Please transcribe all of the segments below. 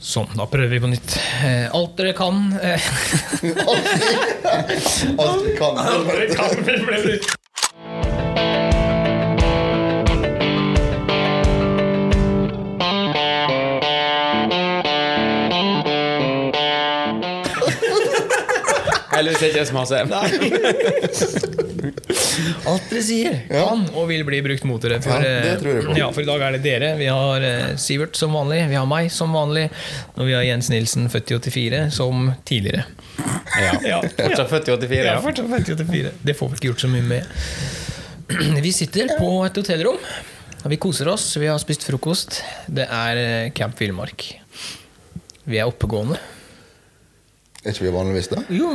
Sånn, da prøver vi på nytt. Eh, alt dere kan eh, Alt dere kan. Alt dere kan Er ikke det smase. Alt dere sier, kan og vil bli brukt mot dere. For, Ja, eh, for i dag er det dere. Vi har eh, Sivert som vanlig, vi har meg som vanlig, og vi har Jens Nilsen, født i 84, som tidligere. Ja. Ja. Fortsatt født i 84. Ja, Ja. fortsatt født i 84. Det får vi ikke gjort så mye med. Vi sitter på et hotellrom. Vi koser oss, vi har spist frokost. Det er eh, Camp Villmark. Vi er oppegående. Er ikke vi vanligvis det? Jo,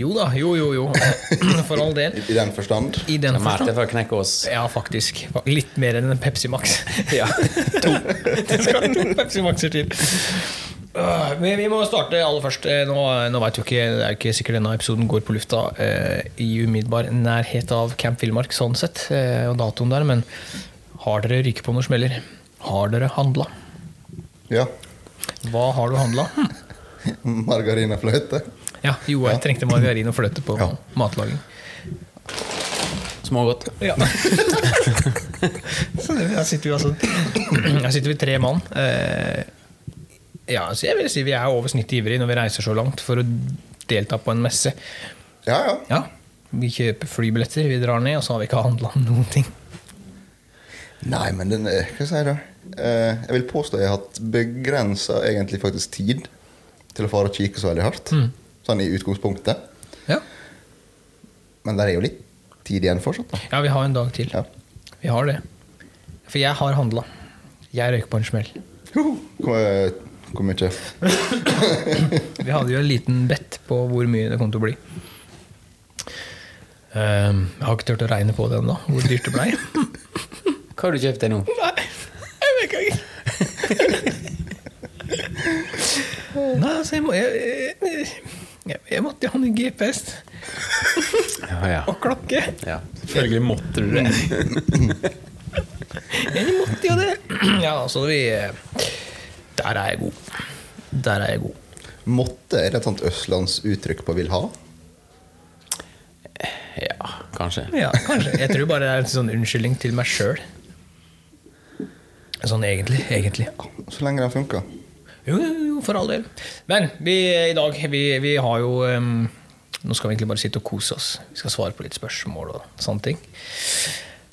jo da, jo, jo, jo. For all del. I, I den forstand? I den forstand. for å knekke oss. Ja, faktisk. Litt mer enn en Pepsi Max. Ja. to. Det skal to Pepsi Maxer til. Øh, Men vi må starte aller først. Eh, Nå, nå vet jo ikke, Det er ikke sikkert denne episoden går på lufta eh, i umiddelbar nærhet av Camp Villmark, sånn sett, eh, og datoen der, men har dere ryket på noen smeller? Har dere handla? Ja. Hva har du handla? Margarin og fløte. Ja, jo, jeg trengte margarin og fløte på Ja. matlaging. Smågodt. Ja. så her sitter vi altså Her sitter vi tre mann. Eh, ja, så jeg vil si vi er over snittet ivrige når vi reiser så langt for å delta på en messe. Ja, ja. Ja, Vi kjøper flybilletter, vi drar ned, og så har vi ikke handla noen ting. Nei, men den er Hva sier du? da? jeg vil påstå jeg har hatt begrensa egentlig faktisk tid til å fare og kikke så veldig hardt. Sånn i utgangspunktet. Ja, Men det er jo litt tid igjen fortsatt, da. ja vi har en dag til. Ja. Vi har det. For jeg har handla. Jeg røyk på en smell. Hvor, hvor mye? Vi hadde jo en liten bet på hvor mye det kom til å bli. Um, jeg har ikke turt å regne på det ennå, hvor dyrt det blei. Hva har du kjøpt deg nå? Nei, jeg vet ikke. Nei, altså, jeg, må, jeg, jeg, jeg, jeg måtte jo ha en GPS Ja, ja. og klokke. ja. Selvfølgelig måtte du det. Jeg måtte jo det. Ja, altså, vi Der er jeg god. Der er jeg god. Måtte er et sånt østlandsuttrykk på vil ha? Ja, kanskje. Ja, kanskje. Jeg tror bare det er en sånn unnskyldning til meg sjøl. Sånn egentlig. Egentlig. Så lenge den funker. Jo, jo, for all del. Men vi, i dag vi, vi har jo um, Nå skal vi egentlig bare sitte og kose oss. Vi skal svare på litt spørsmål og sånne ting.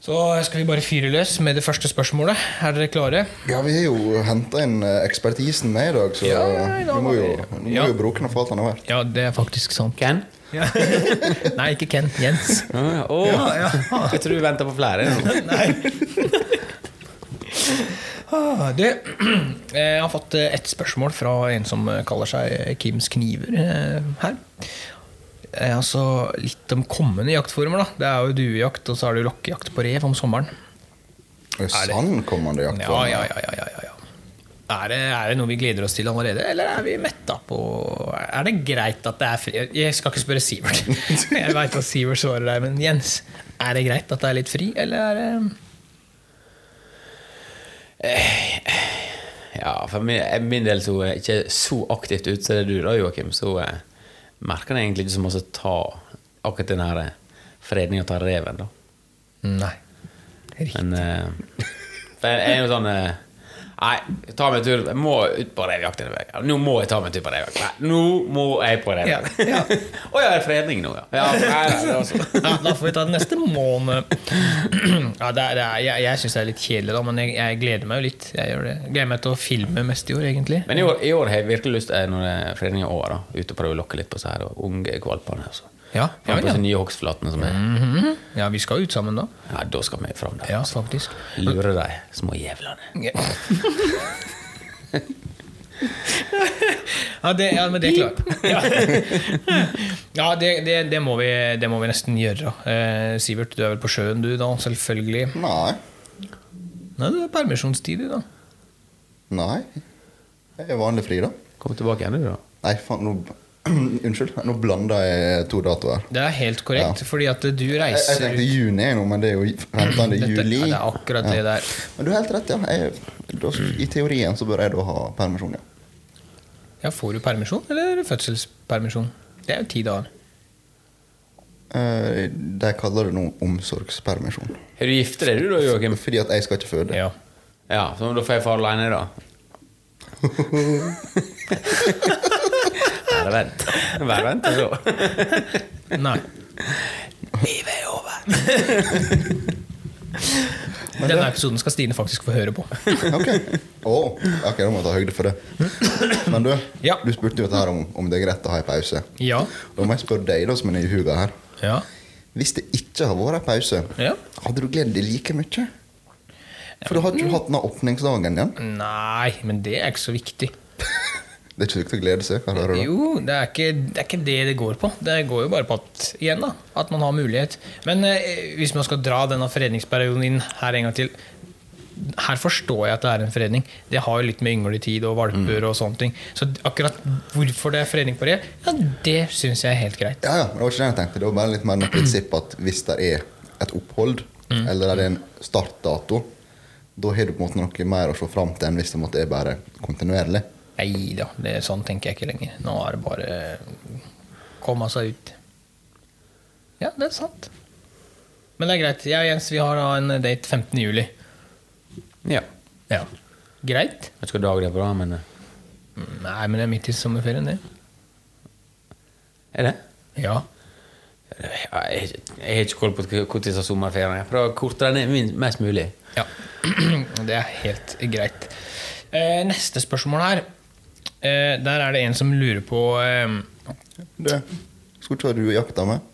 Så skal vi bare fyre løs med det første spørsmålet. Er dere klare? Ja, vi har jo henta inn eh, ekspertisen med i dag, så Ja, i dag vi må jo, vi- vi må Ja. jo bruke den for alt han har vært. Ja, det er faktisk sant. Ken? Ja. Nei, ikke Ken. Jens. Å, ja. Ja, Jeg tror du venter på flere. Ah, du, jeg har fått eh, et spørsmål fra en som eh, kaller seg Kims Kniver eh, her. Eh, Altså Litt om kommende jaktformer. da Det er jo duejakt, og så er det lokkejakt på rev om sommeren. Er det Er det- sandkommende jakt? Ja, ja, ja, ja, ja, ja. Er, det, er det noe vi gleder oss til allerede, eller er vi metta på Er det greit at det er fri Jeg skal ikke spørre Sivert. Jeg veit hva Sivert svarer der, men Jens, er det greit at det er litt fri, eller er det Ja, for min, min del så er jeg ikke så aktivt ute som det du da, Joakim, så eh, merker jeg egentlig ikke så masse ta akkurat den her fredninga av reven, da. Nei. Riktig. Men eh, jeg er jo sånn eh, Nei, ta meg en tur. Jeg må ut på revejakt denne uka. Nå må jeg ta meg en tur på revejakt. Nei, nå må jeg på revejakt. Å Ja, ja, ja. er det fredning nå, ja? ja nei, nei, da får vi ta det neste måned. Ja, det er, det er, jeg jeg syns det er litt kjedelig, da, men jeg, jeg gleder meg jo litt. Jeg gjør det. Gleder meg til å filme mest i år, egentlig. Men i år, i år har jeg virkelig lyst til, når det er fredning i år, da, ut og prøve å lokke litt på så her og unge kvalpene. Altså. Ja, ja, ja. nye hogstflatene som er. Mhm. ja, vi skal ut sammen da. Ja, da skal vi fram der. Ja, faktisk. Lure de små jævlene. Ja, ja, det, ja men det er klart. Ja, ja det, det, det, må vi, det må vi nesten gjøre. Eh, Sivert, du er vel på sjøen du, da? Selvfølgelig. Nei. Nei, du er permisjonstid, du, da. Nei. Jeg er vanlig fri, da. Kom tilbake igjen, du, da. Nei, faen, nå Unnskyld. Nå blanda jeg to datoer. Det er helt korrekt, Ja. fordi at du Jeg, jeg tenkte juni nå, men det er jo 15. Dette- juli. ja, det er akkurat det der. Men du har helt rett, ja. Jeg, da, I teorien så bør jeg da ha permisjon, ja. Ja, Får du permisjon eller fødselspermisjon? Det er jo ti dager. Uh, de kaller det nå omsorgspermisjon. Har du gifta deg, du da, Joakim? Fordi at jeg skal ikke føde. Ja. Ja, så da får jeg fare aleine, da. Bare vent. Bare vent og se. Nei. Livet er over. Denne episoden skal Stine faktisk få høre på. Ok, oh, ok, da må jeg ta høyde for det. Men du, Ja. du spurte jo dette her om, om det er greit å ha en pause. Ja. Da må jeg spørre deg, da, som er nyhuga i huga her. Ja. Hvis det ikke har vært en pause, Ja. hadde du gledet deg like mye? For du hadde ikke hatt den åpningsdagen igjen. Nei, men det er ikke så viktig. Det er ikke viktig å glede seg. Hva hører du? Jo, det er, ikke, det er ikke det det går på. Det går jo bare på at igjen da, at man har mulighet. Men eh, hvis man skal dra denne fredningsperioden inn her en gang til Her forstår jeg at det er en fredning. Det har jo litt med yngletid og valper og sånne ting. Så akkurat hvorfor det er fredning på det, ja, det syns jeg er helt greit. Ja, ja, men det var ikke det jeg tenkte. Det var bare litt mer noe prinsipp at hvis det er et opphold, eller det er en startdato, da har du på en måte noe mer å se fram til enn hvis det måtte er bare kontinuerlig. Nei da, det sånn tenker jeg ikke lenger. Nå er det bare komme seg ut. Ja, det er sant. Men det er greit. Jeg og Jens vi har da en date 15. juli. Ja. Ja. Greit? Jeg skal dag det på, da, men eh, Nei, men det er midt i sommerferien, det. Er det? Ja. Jeg ikke- jeg har ikke koll på tid sommerferien er. Prøv å korte den ned mest mulig. ja. Det er helt greit. Eh, neste spørsmål her. Eh, der er det en som lurer på eh, Du, skulle ikke ha duejakta med?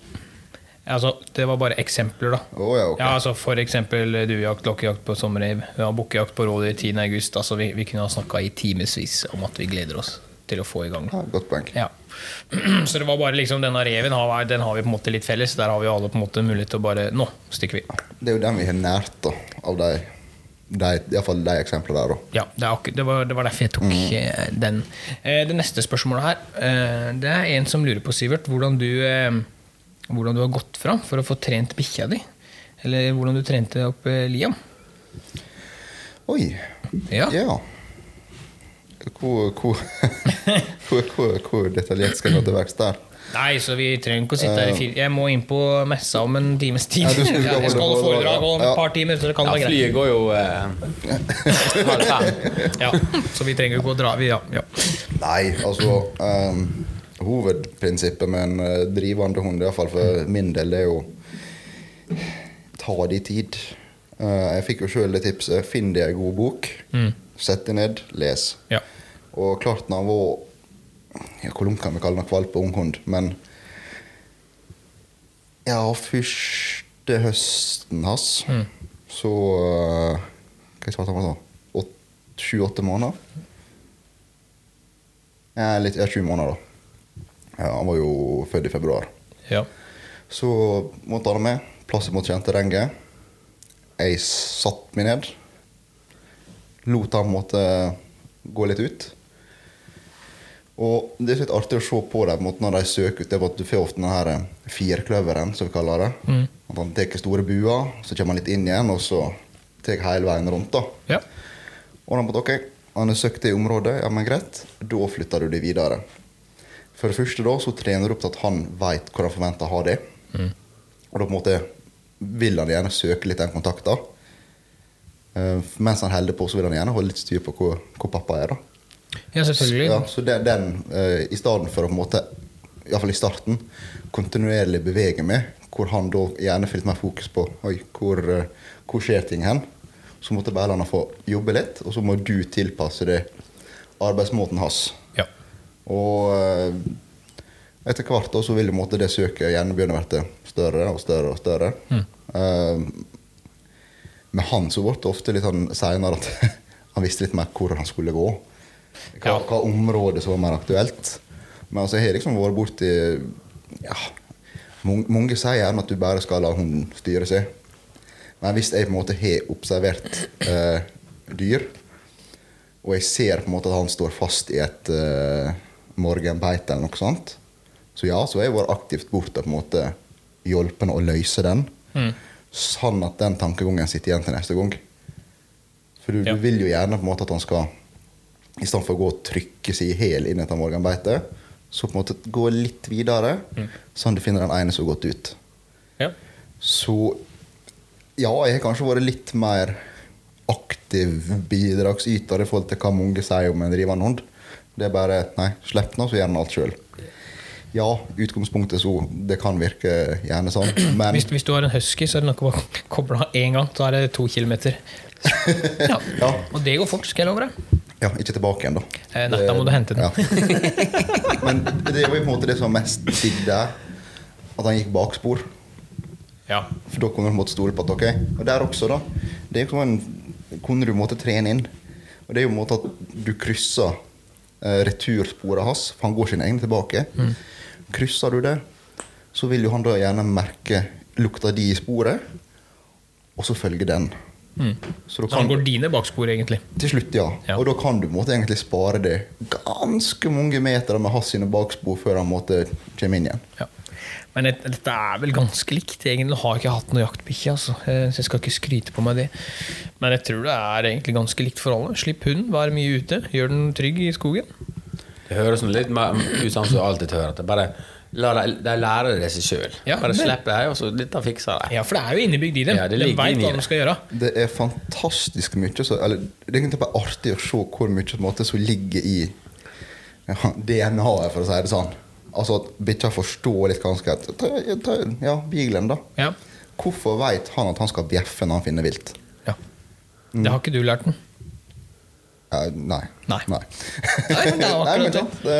Altså, det var bare eksempler, da. Oh, ja, okay. Ja, altså For eksempel duejakt, lokkejakt på sommerreiv. Vi har bukkejakt på rådyr 10. august. Altså, vi, vi kunne ha snakka i timevis om at vi gleder oss til å få i gang. Ja, godt poeng. Ja. Så det var bare liksom denne reven har, den har vi på en måte litt felles. Der har vi alle på en måte mulighet til å bare Nå stikker vi. Det er jo den vi har nært da, av de, de, i de eksemplene der. da. Ja, det, er det, var, det var derfor jeg tok mm. den. Eh, det neste spørsmålet her, eh, det er en som lurer på, Sivert, hvordan du, eh, hvordan du har gått fram for å få trent bikkja di. Eller hvordan du trente opp eh, Liam. Oi. Ja. Ja. Hvor, hvor, hvor, hvor detaljert skal jeg gå til verks der? Nei, så vi trenger ikke å sitte her i fire Jeg må inn på messa om en times tid. Ja, skal- jeg skal holde foredrag om Ja. et par timer, så det kan Ja, være greit. flyet går jo eh, halv fem. Ja, så vi trenger ikke å dra. Vi, ja, ja. Nei, altså um, Hovedprinsippet med en eh, drivende hund, iallfall for min del, det er jo ta de tid. Uh, jeg fikk jo sjøl det tipset. Finn deg ei god bok. Sett deg ned, les. ja. Og klart når han var ja, Hvor langt kan vi kalle den valp og unghund? Men ja, første høsten hans så uh, Hva svarte han da? Sju-åtte måneder? Ja, litt, ja, sju måneder, da. Ja, han var jo født i februar. ja. Så måtte han med. Plass mot kjenterenget. Jeg satte meg ned. Lot han måtte gå litt ut. Og det er litt artig å se på dem når de søker ut. Det er at Du får ofte den her firkløveren, som vi kaller det. At Han tar store buer, så kommer han litt inn igjen, og så tar hele veien rundt. da. ja. Og han måtte, ok, han har søkt det området, ja, men greit. Da flytter du det videre. For det første da, så trener du opp til at han vet hvor han forventer å ha det. Og da på en måte vil han gjerne søke litt den kontakten. Uh, mens han holder på, så vil han gjerne holde litt styr på hvor, hvor pappa er. da. Ja, selvfølgelig. Ja, så den, den uh, I stedet for å på en måte, iallfall i starten, kontinuerlig bevege meg, hvor han da gjerne får litt mer fokus på oi, hvor, uh, hvor skjer ting hen, så måtte bare la han få jobbe litt, og så må du tilpasse det arbeidsmåten hans. Ja. Og uh, etter hvert da, så vil på en måte det søket gjerne begynne å bli større og større og større. Eh, med han så ble det ofte litt sånn seinere at han visste litt mer hvor han skulle gå. Hva, hva område som var mer aktuelt. Men altså, jeg har liksom vært borti ja, mange, sier gjerne at du bare skal la hunden styre seg. Men hvis jeg på en måte har observert eh, dyr, og jeg ser på en måte at han står fast i et eh, morgenbeite eller noe sånt, så ja, så har jeg vært aktivt borte på en måte hjulpet å løse den. Sånn at den tankegangen sitter igjen til neste gang. For du, Ja. du vil jo gjerne på en måte at han skal i stedet for å gå og trykke seg i hæl inn etter morgenbeitet, så på en måte gå litt videre, sånn at du finner den ene som har gått ut. Ja. Så ja, jeg har kanskje vært litt mer aktiv bidragsyter i forhold til hva mange sier om en drivende hund. Det er bare Nei, slipp nå, så gjør den alt sjøl. Ja, utgangspunktet så Det kan virke gjerne sånn, men Hvis, hvis du har en husky, så er det nok å koble av én gang. Så er det to kilometer. Ja. Ja. Og det går fort, skal jeg love deg. Ja, ikke tilbake igjen, da. Eh, nei, da må du hente den. Ja. Men det var jo på en måte det som var mest digg der. At han gikk bakspor. Ja. For da kunne du på en måte stole på at ok Og der også, da. Det er jo en, kunne du på en måte trene inn. Og det er jo på en måte at du krysser eh, retursporet hans, for han går sine egne tilbake. Krysser du det, så vil jo han da gjerne merke lukta di i sporet, og så følge den. Så da Så han går dine bakspor, egentlig. til slutt, ja. Ja. Og da kan du måtte, egentlig spare det ganske mange meter med hans sine bakspor før han måtte en kommer inn igjen. Ja. Men det, dette er vel ganske likt. Egentlig har jeg ikke hatt noe jaktbikkje, altså. Eh, så jeg skal ikke skryte på meg det. Men jeg tror det er egentlig ganske likt for alle. Slipp hunden, vær mye ute. Gjør den trygg i skogen. Det høres litt mer ut som du alltid hører. At det bare la de, de lærer det seg sjøl. Ja, bare det- slipp dem, og så dette fikser de. Ja, for det er jo innebygd i dem. Ja, det de veit hva de skal gjøre. Det er fantastisk mye så, eller, Det er egentlig bare artig å se hvor mye måte, som ligger i ja, DNA-et, for å si det sånn. Altså at bikkja forstår litt ganske at ta, ta, Ja, beaglen, da. Ja. Hvorfor veit han at han skal bjeffe når han finner vilt? ja. Det har ikke du lært den. Ja, nei. Nei. Nei, Nei, men det er Nei, men akkurat det.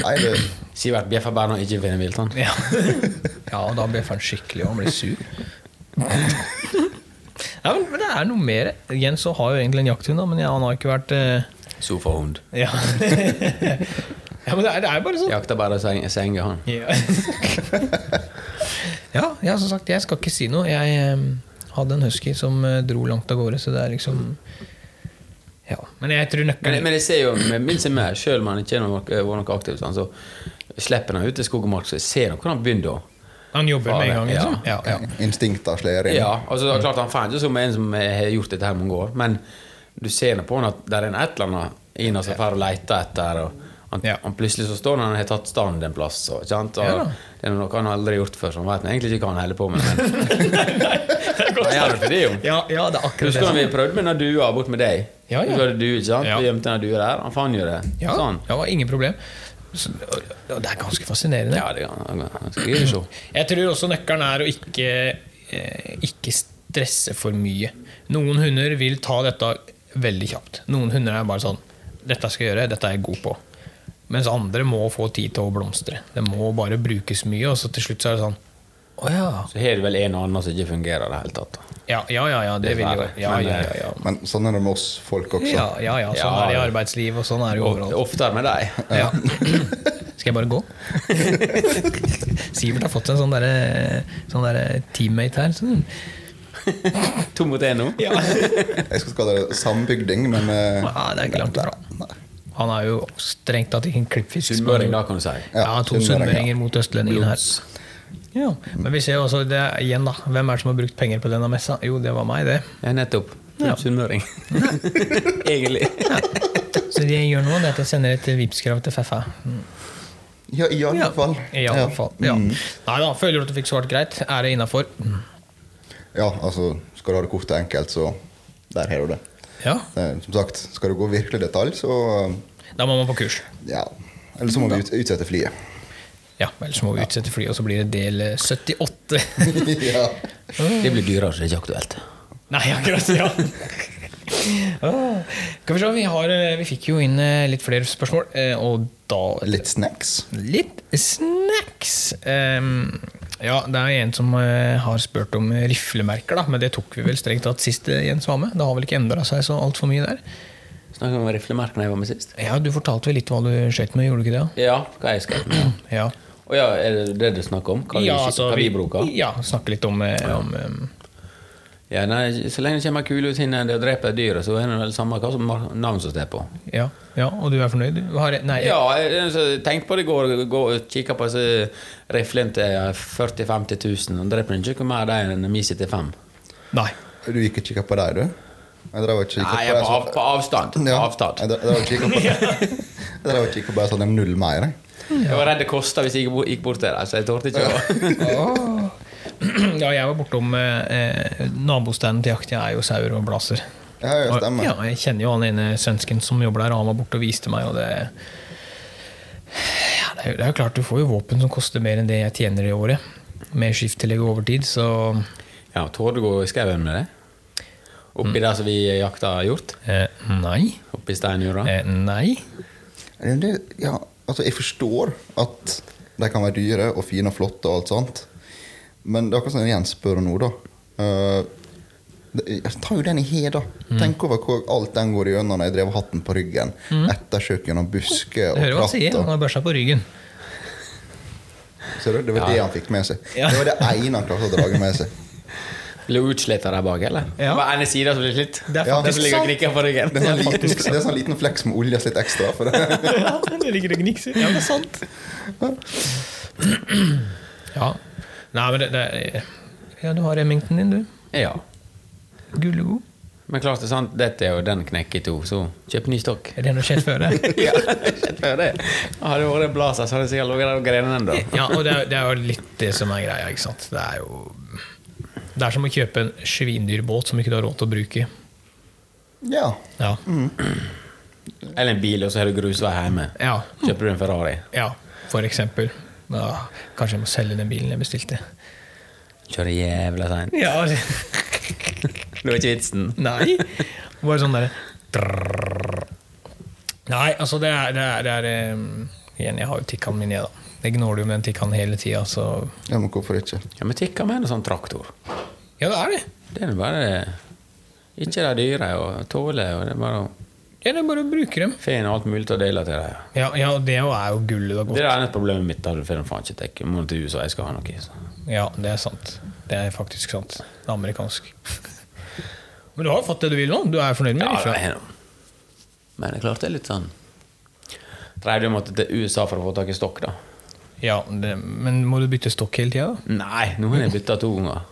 Nei, det Sivert bjeffer bare når han ikke finner vilt. han. Ja, ja og da bjeffer han skikkelig, og han blir sur. Ja, men, men det er noe mer. Jens har jo egentlig en jakthund, men ja, han har ikke vært eh, Sofahund. Ja, ja men det er, det er bare sånn. Jakter bare seng, senga, han. Ja. ja, ja, som sagt, jeg skal ikke si noe. Jeg eh, hadde en husky som eh, dro langt av gårde, så det er liksom Ja. Men jeg tror Men, nøkkelen men jeg ser jo med min sin mer, selv om han ikke har vært noe aktiv, sånn, så slipper han ut i skog og mark, så jeg ser hvordan hvor han begynner å Han jobber med en gang, liksom. Ja, ja. Instinkter slår inn. Ja, altså det er klart Han fant jo som en som har gjort dette her mange år, men du ser nå på han at det er en et eller annet i han som drar og leter etter. Og han, Ja. han plutselig så står han og har tatt stand en plass. Og, ikke sant? og Ja. Det er noe han aldri har gjort før, så han vet egentlig ikke hva han holder på med. Men det jo. Ja, ja, det er akkurat Husker du vi prøvde med den dua bort med deg? Ja, ja. Du ikke sant? Ja. Vi gjemte den dua der. Han fant jo det. Ja, Sånn. ja ingen problem. Så, det er ganske fascinerende. Ja, det er se. Jeg tror også nøkkelen er å ikke, eh, ikke stresse for mye. Noen hunder vil ta dette veldig kjapt. Noen hunder er bare sånn 'Dette skal jeg gjøre, dette er jeg god på'. Mens andre må få tid til å blomstre. Det må bare brukes mye, og så til slutt så er det sånn 'Å ja'. Så har du vel en og annen som ikke fungerer i det hele tatt. Ja, ja, ja. ja det vil jo ja, Men, ja, eh, ja, ja. Men sånn er det med oss folk også. Ja, ja, ja, sånn Ja, er det i arbeidsliv, og sånn er det jo overalt. Oftere med deg. Ja. Skal jeg bare gå? Sivert har fått en sånn derre sånn der teammate her. Sånn. To mot én nå. Ja. Jeg skal kalle det sambygding, men eh, Ja, det er ikke langt. Nei. Han er jo strengt tatt ikke en klippfisk. Sunnmøring, da, kan du si. Ja, Ja, to sunnmøringer ja. mot østlendingen her. Ja, Men vi ser jo også det igjen, da. Hvem er det som har brukt penger på denne messa? Jo, det var meg, det. Ja, nettopp. Ja. Sunnmøring. Egentlig. Så det jeg gjør nå, det er at jeg sender et Vipps-krav til Feffa. Ja, i alle Ja, fall. I alle fall. Ja. Mm. Nei da, føler du at du fikk svart greit? Er det innafor? ja, altså Skal du ha det kort og enkelt, så der har du det. Ja. er- Som sagt, skal du gå virkelig detalj, så Da må man på kurs. ja. Eller så må vi utsette flyet. Ja, ellers må vi utsette flyet, og så blir det del eh, 78. ja. Det blir dyrere, så det er ikke aktuelt. Nei, akkurat. ja Åh. Skal vi se, vi, har, eh, vi fikk jo inn eh, litt flere spørsmål, eh, og da Litt snacks. Litt snacks. Um, ja, det er en som eh, har spurt om riflemerker, da, men det tok vi vel strengt tatt sist eh, Jens var med. Det har vel ikke endra seg så altfor mye der. Snakket om riflemerkene jeg var med sist. Ja, Du fortalte vel litt hva du skøyt med, gjorde du ikke det? Ja, hva jeg skrev med. Ja, Å ja, er det det du snakker om? Hva, ja, vi, altså, hva vi bruker? Ja, snakke litt om, ja. om um, Ja, nei, så lenge det kommer kule ut hinne og dreper dyret, så er det vel samme hva som navn som står på. ja, ja, og du er fornøyd? Du har, nei, Ja, jeg tenkte på det i går, gå kikka på disse riflene til 40 000-50 000. Og dreper ikke noe mer der enn Mi 75. nei. Du gikk og kikka på deg, du? Jeg drev og Nei, på jeg på, av, på avstand. Ja, avstand. Jeg drev og kikket på Jeg drev og kikka på det, så null mer. jeg. Jeg var redd det kosta hvis jeg gikk bort- til deg, så jeg torde ikke å Ja, jeg var bortom eh, eh, nabostanden til Jeg er jo sauer og blaser. Ja, ja, Og, ja, jeg kjenner jo han ene svensken som jobber der, og han var borte og viste meg, og det ja, det, er jo, det er jo klart, du får jo våpen som koster mer enn det jeg tjener i året. Med skifttillegg og overtid, så Ja, Torde du gå i skauen med det? Oppi der som vi jakta hjort? eh, nei. Oppi steinjorda? Eh, nei. Det, ja, altså, jeg forstår at de kan være dyre og fine og flotte og alt sånt. Men det er akkurat som jeg spør nå, da. Uh, ta jeg tar jo den i he, da. Mm. Tenk over hvor alt den går gjennom når jeg drev hatten på ryggen. Ettersøk gjennom busker og og hører hva han sier. Han har børsa på ryggen. ser du? Det var Ja. det han fikk med seg. Ja. Det var det ene han klarte å dra med seg. Ble utslitt av der bak, eller? Ja. Det var ene sida som ble slitt. Det er Ja, faktisk som ligger og sant. på ryggen. Det er sånn liten, det er sånn liten fleks med olje litt ekstra. For det. Ja, det ligger og gnikser. Ja, det er sant. Ja. Nei, men det, det Ja, du har Remington din, du. Ja. Gullegod. Men klart det er sant, dette er jo den knekker i to, så kjøp ny stokk. Er det noe skjedd før det? ja, skjedd før det. Hadde det vært en blazer, så hadde det sikkert ligget der og grenet ennå. Ja, og det er, det er jo litt det som er greia, ikke sant. Det er jo Det er som å kjøpe en svindyr båt som ikke du har råd til å bruke. Ja. Ja. Eller en bil, og så har du grusvei hjemme. Ja, Kjøper du en Ferrari, ja for eksempel. Da, kanskje jeg må selge den bilen jeg bestilte. kjører jævla seint. Ja, Det var ikke vitsen. Nei. Bare sånn derre Nei, altså det er, det er, det er um, Igjen, jeg har jo Tikkanen min, jeg, da. Jeg gnåler jo med en tikkan hele tida, så ja, men hvorfor ikke? Ja, men tikkan med en sånn traktor. Ja, det er det. Det er bare Ikke de dyre og tåle, og det er bare å Ja, det er bare å bruke dem. finne alt mulig til å dele til deg. Ja, ja det er jo gullet det Det er et problemet mitt. Da får faen ikke dekke. Må til USA, jeg skal ha noe. Så. Ja, det er sant. Det er faktisk sant. Det er amerikansk. Men du har jo fått det du vil nå. Du er fornøyd med Ja, det? det er noe. Men det er klart det er litt sånn at måtte til USA for å få tak i stokk, da. Ja, det, men må du bytte stokk hele tida? Nei, nå har jeg bytta to ganger.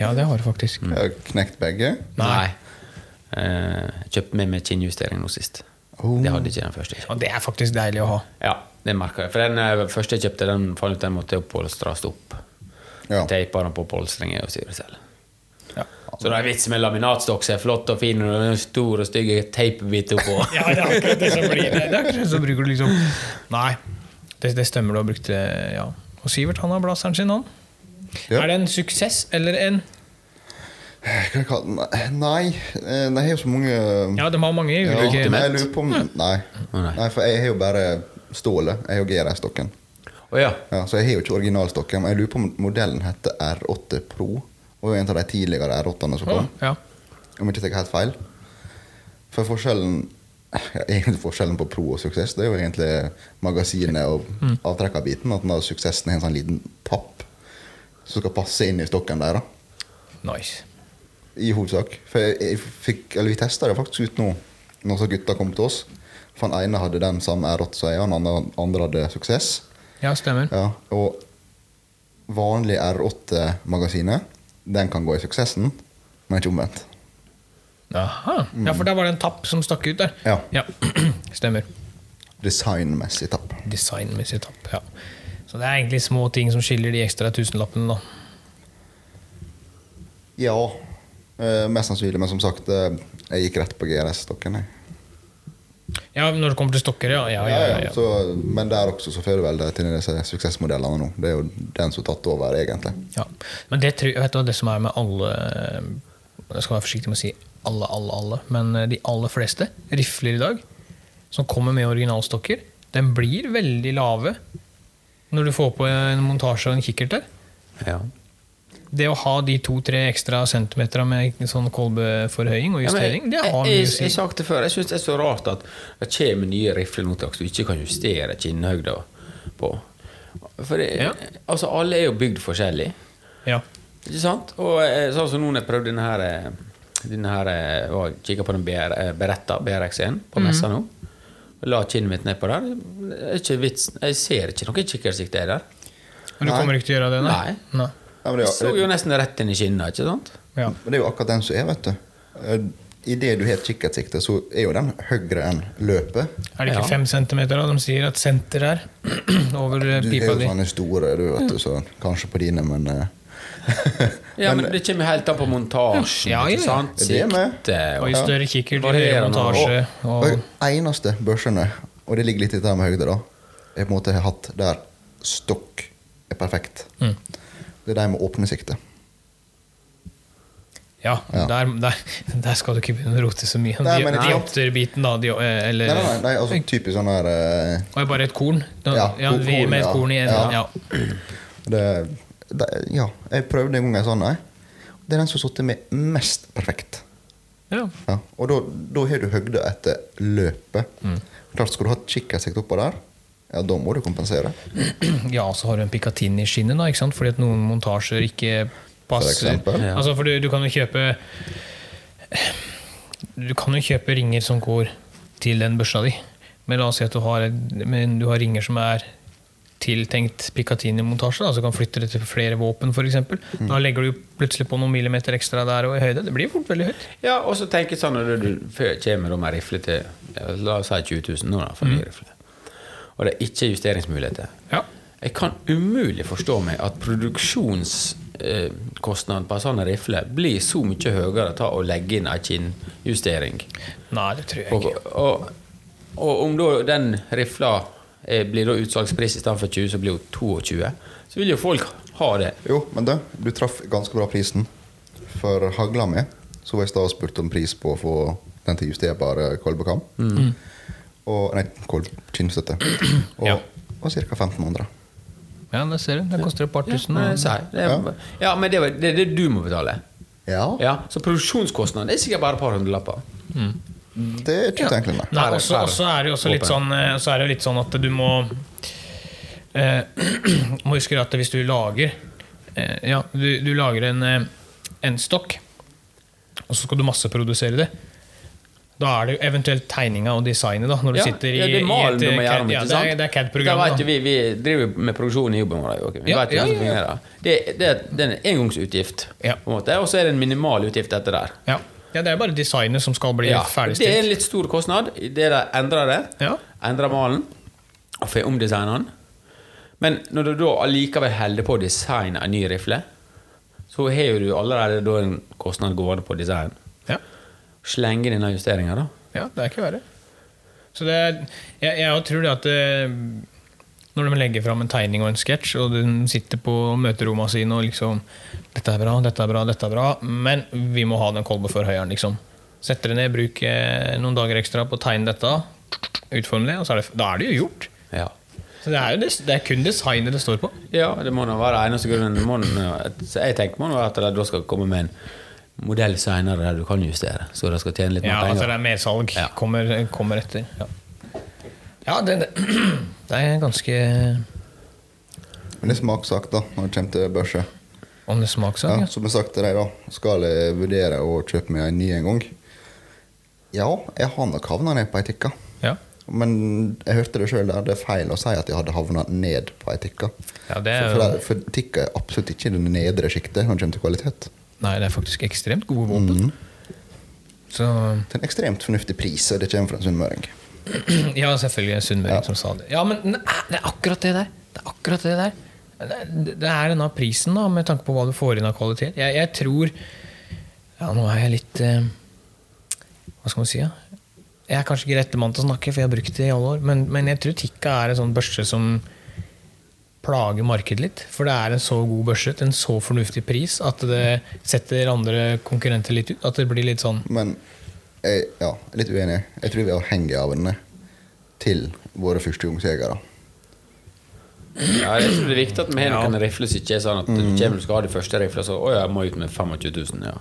Ja, det har du faktisk. Jeg har knekt begge. Nei. Eh, kjøpte med meg kinnjustering nå sist. Oh. Det hadde ikke den første. Og det er faktisk deilig å ha. Ja, det merker jeg. For den eh, første jeg kjøpte, den fant ut den måtte oppholstres opp. Ja. Teipa den på polstringen og styre selv. Ja. Så det er vits med laminatstokk som er flott og fin, og en stor og stygg teipbit oppå. Ja, det er akkurat det som blir det. det er akkurat så bruker du liksom Nei, det, det stemmer du har brukt det, ja. Og Sivert han har blazeren sin, han. Ja. Er det en suksess eller en Hva jeg kaller den? Nei, det de har jo så mange Ja, de har mange Ja, ulike men jeg lurer på om Nei. Nei. nei, for jeg har jo bare stålet. Jeg har jo GRS-stokken. Oh, ja. Ja, så jeg har jo ikke originalstokken. Men jeg lurer på om modellen heter R8 Pro. Og er en av de tidligere R8-ene som kom. kom. ja. Om jeg ikke tar helt feil. For forskjellen ja, egentlig forskjellen på Pro og Suksess Det er jo egentlig magasinet og Mm. avtrekkerbiten. At den Suksessen har en sånn liten papp som skal passe inn i stokken der. da Nice. I hovedsak. For jeg, jeg fikk, eller vi testa det faktisk ut nå, når gutta kom til oss. For den ene hadde den samme R8 som jeg, og den andre, andre hadde Suksess. Ja, stemmer. Ja, og vanlig R8-magasinet, den kan gå i Suksessen, men ikke omvendt. Aha. Ja, for der var det en tapp som stakk ut der. Ja. Stemmer. Designmessig tapp. Designmessig tapp, ja. Så det er egentlig små ting som skiller de ekstra tusenlappene, da. Ja, eh, mest sannsynlig, men som sagt, eh, jeg gikk rett på GRS-stokken. jeg. Ja, når det kommer til stokker, ja. ja, ja, ja. Så, men der også så fører vel det til disse suksessmodellene nå. Det er jo den som har tatt over, egentlig. ja. Men det, tror- vet du, det som er med alle Jeg skal være forsiktig med å si alle, alle, alle, men eh, de aller fleste rifler i dag som kommer med originalstokker, den blir veldig lave når du får på en montasje og en kikkert der. ja. Det å ha de to-tre ekstra centimeterne med sånn kolbeforhøying og Ja, men justering, det har mye å si. jeg sagt det før, jeg syns det er så rart at det kommer nye rifler som du ikke kan justere kinnhøyda på. For det, Ja. altså, alle er jo bygd forskjellig. Ja. Ikke sant? Og eh, sånn som nå når jeg prøvde denne her, eh, denne her eh, og Kikka på den BR, Beretta BRX1 på Mhm. messa nå. La kinnet mitt nedpå der. Er ikke vits. Jeg ser ikke noe kikkertsikte der. Men du Nei. kommer ikke til å gjøre det? Nei. Nei. nei. men Jeg så jo- nesten rett inn i kinnet, ikke sant? Ja. men det er jo akkurat den som er, vet du. Idet du har kikkertsikte, så er jo den høyere enn løpet. Er det ikke Ja. fem centimeter da? De sier at senter er over pipa di. Du er jo sånne store, du vet du, så kanskje på dine, men eh, Ja, men det kommer helt an på montasjen. Ja, ja, ikke sant? Det er med. Sikte Og og jo større kikkert, høyere montasje. Og Og, eneste børsene, og det ligger litt i det med høyde, da, jeg på en måte har hatt der stokk er perfekt. Mm. Det er de med åpne sikte. ja, Ja. Der, der, der skal du ikke begynne å rote så mye. Nei, de, de det- Diopterbiten, da. Di, eh, eller Nei, nei, nei, altså typisk sånn her uh, Og bare et korn? Da, Ja, ja, vi korn, med et ja. korn i enden. Ja. Ja. det, det, Ja, jeg prøvde en gang en sånn. Det er den som har sittet med mest perfekt. Ja. Ja, og da, har du høgda etter løpet. Mm. Klart Skal du ha kikkertsikt oppå der, ja, da må du kompensere. ja, så har du en Picatinny-skinne, da, ikke sant? fordi at noen montasjer ikke passer. For Ja. Altså, for du, du kan jo kjøpe Du kan jo kjøpe ringer som går til den børsa di. Men la oss si at du har, men du har ringer som er tiltenkt Picatinny-montasje, Altså kan flytte det til flere våpen f.eks. Mm. Da legger du plutselig på noen millimeter ekstra der og i høyde. Det blir fort veldig høyt. Ja, og så tenker jeg sånn når du kommer med rifle til La oss si 20 000 nå, da, for Mm. rifle. Og det er ikke justeringsmuligheter. Ja. Jeg kan umulig forstå meg at produksjonskostnaden på en sånn rifle blir så mye høyere ta å legge inn en kinnjustering. Nei, det tror jeg ikke. og, og om da den rifla eh, blir da utsalgspris i stedet for 20, så blir jo 22, så vil jo folk ha det. Jo, men du, du traff ganske bra prisen. For hagla mi så var jeg i stad og spurte om pris på å få den til justerbare kolbekam. Og, nei, kolb, kinnstøtte. Og, Ja. og ca. 1500. Ja, det ser du. Det koster et par tusen. Men, og- det er, ja, men det, er det det du må betale. Ja, Ja, Så produksjonskostnaden er sikkert bare et par hundrelapper. Det er ikke utenkelig, ja. Nei, også, også er det jo litt sånn, eh, så litt sånn at du må eh, Må huske at hvis du lager eh, Ja, du, du lager en, eh, en stokk, og så skal du masseprodusere det. Da er det jo eventuelt tegninga og designet, da, når du Ja, sitter i, ja, det er i et du må CAD- gjøre om, ja, det er, det er Da CAD-program. vet da. jo vi, vi driver med produksjon i jobben vår. Okay? Vi Ja, vet jo ja, hvordan det ja, ja. Det, det, det er en engangsutgift, Ja. på en måte, og så er det en minimal utgift etter der. Ja. Ja, det er bare designet som skal bli Ja, det er en litt stor kostnad det de endrer det. Ja. Endrer malen og får omdesigna den. Men når du da allikevel holder på å designe en ny rifle, så har du allerede da en kostnad gående på design. Ja. Slenge inn denne justeringa, da. Ja, det er ikke verre. Så det er, jeg, jeg tror det at det, når de legger fram en tegning og en sketsj, og de sitter på møterommene sine og liksom 'Dette er bra, dette er bra, dette er bra', men vi må ha den kolben før høyeren, liksom. Setter det ned, bruk eh, noen dager ekstra på å tegne dette, utforme det, og så er det, da er det jo gjort. Ja. Så det er jo det er kun designet det står på. Ja, det må nå være eneste grunnen. Jeg tenker må nå være at da skal komme med en modell seinere der du kan justere. Så det skal tjene litt mer Ja, altså det er mersalg. Ja. Kommer, kommer etter. Ja, ja det, det, er ganske Men det er smakssak, da, når det kommer til børse. Om det er Ja, som jeg sagt til deg, da, skal jeg vurdere å kjøpe meg en ny en gang. Ja, jeg har nok havna ned på ei tikka. ja. Men jeg hørte det sjøl det er feil å si at jeg hadde havna ned på ei tikka. Ja, det er for, for, for tikka er absolutt ikke i det nedre sjiktet når det kommer til kvalitet. Nei, det er faktisk ekstremt gode våpen. Så Til en ekstremt fornuftig pris, og det kommer fra en sunnmøring. Ja, selvfølgelig en sunnmøring Ja. som sa det. Ja, men det er akkurat det der. Det er akkurat det der. Det, er denne prisen, da, med tanke på hva du får inn av kvalitet. Jeg, jeg tror Ja, nå er jeg litt eh, Hva skal man si? Ja? Jeg er kanskje ikke rette mann til å snakke, for jeg har brukt det i alle år. Men, men jeg tror Tikka er en sånn børse som plager markedet litt. For det er en så god børse til en så fornuftig pris at det setter andre konkurrenter litt ut. At det blir litt sånn Men jeg ja, litt uenig. Jeg tror vi er avhengig av den til våre førstegangsjegere. Ja, jeg tror det er viktig at vi har Ja. rifler som ikke er sånn at du kommer og skal ha de første riflene, så å, jeg må ut med 25 000. Ja.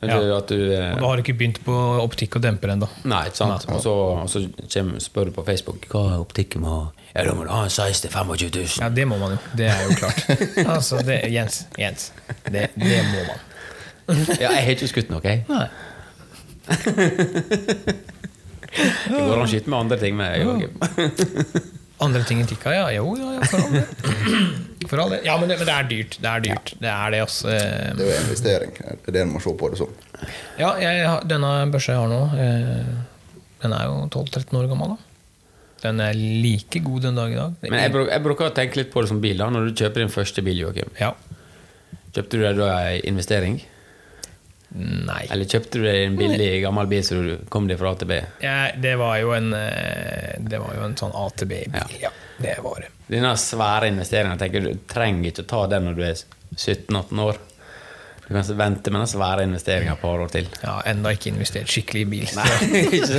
Ja. Du, eh, Og da har du ikke begynt på optikk og demper ennå. Nei, ikke sant? Og så, og så kommer, spør du på Facebook hva er optikken må Ja, da må du ha en size til 25 000. Ja, det må man jo. Det er jo klart. altså, det, Jens, Jens det, det må man. Ja, jeg har ikke skutt noe, jeg. Nei. Det går an å skyte med andre ting men jeg Joakim. Andre ting enn Tikka, ja. Jo, ja, ja, for all del. For all del. Ja, men det, men det er dyrt. Det er dyrt. Det er det, altså. Det er jo investering. Det er det en må se på det som. Ja, jeg, denne børsa jeg har nå, eh, den er jo 12-13 år gammel. da. Den er like god den dag i dag. Men jeg, bruk, jeg bruker å tenke litt på det som bil. da Når du kjøper din første bil, Joakim. Ja. Kjøpte du det da ei investering? Nei. Eller kjøpte du deg en billig gammel bil så du kom deg fra AtB? Ja, det var jo en eh, Det var jo en sånn AtB-bil. Ja. Ja. det var det. Denne svære investeringen tenker Du trenger ikke å ta den når du er 17-18 år. Du kan vente med den svære investeringa et par år til. Ja, Enda ikke investert skikkelig i bil. Nei?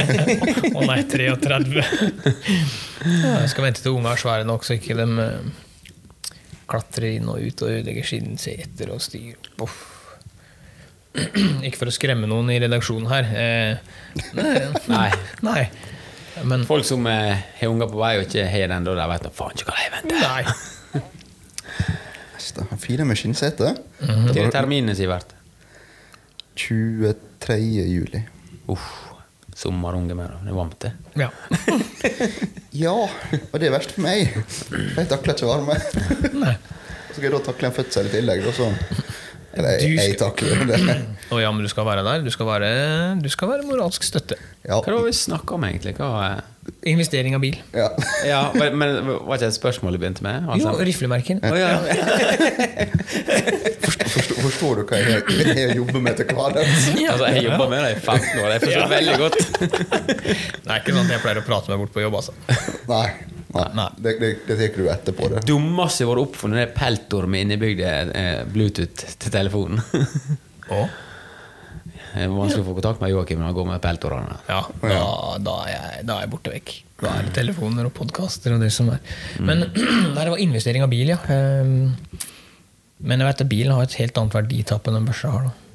Å nei, 33. Ja, jeg skal vente til unge er svære nok, så ikke de eh, klatrer inn og ut og ødelegger skinnseter og styr. Uff. Ikke for å skremme noen i redaksjonen her. Eh, nei, Nei. nei. Men Folk som eh, har unger på vei og ikke har den, da de vet da faen ikke hva de venter. Nei. Fire med skinnsete. Hva er terminen, Sivert? 23. juli. Uff. Sommerunge med det. Det er varmt, det. Ja. Ja, og det er verst for meg. Jeg takler ikke varme. Så skal jeg da takle en fødsel i tillegg. Og så. Eller Du ei takle. Å ja, men du skal være der. Du skal være, du skal være moralsk støtte. Ja. Hva var det vi snakka om, egentlig? Hva, eh? Investering av bil. ja. ja, men, men var ikke det et spørsmål du begynte med? Jo, Altså? riflemerken. Oh, ja. Forstår, forstår du hva jeg, jeg jobber med til hverdags? altså, jeg jobba med det i 15 år. Jeg forstår Ja. veldig godt. Det er ikke sånn at jeg pleier å prate meg bort på jobb, altså. Nei. Nei. Nei. Det, det, det tar du etterpå. Det. Dummeste jeg har oppfunnet, er peltor med innebygde eh, Bluetooth til telefonen. Det er vanskelig å få kontakt med Joakim når han går med peltorene. Ja, da, da, er jeg, da er jeg borte vekk. Da er det telefoner og podkaster og det som er. Men mm. det var investering av bil, ja. Ehm, Men jeg vet at bilen har et helt annet verditap enn en børse har. da.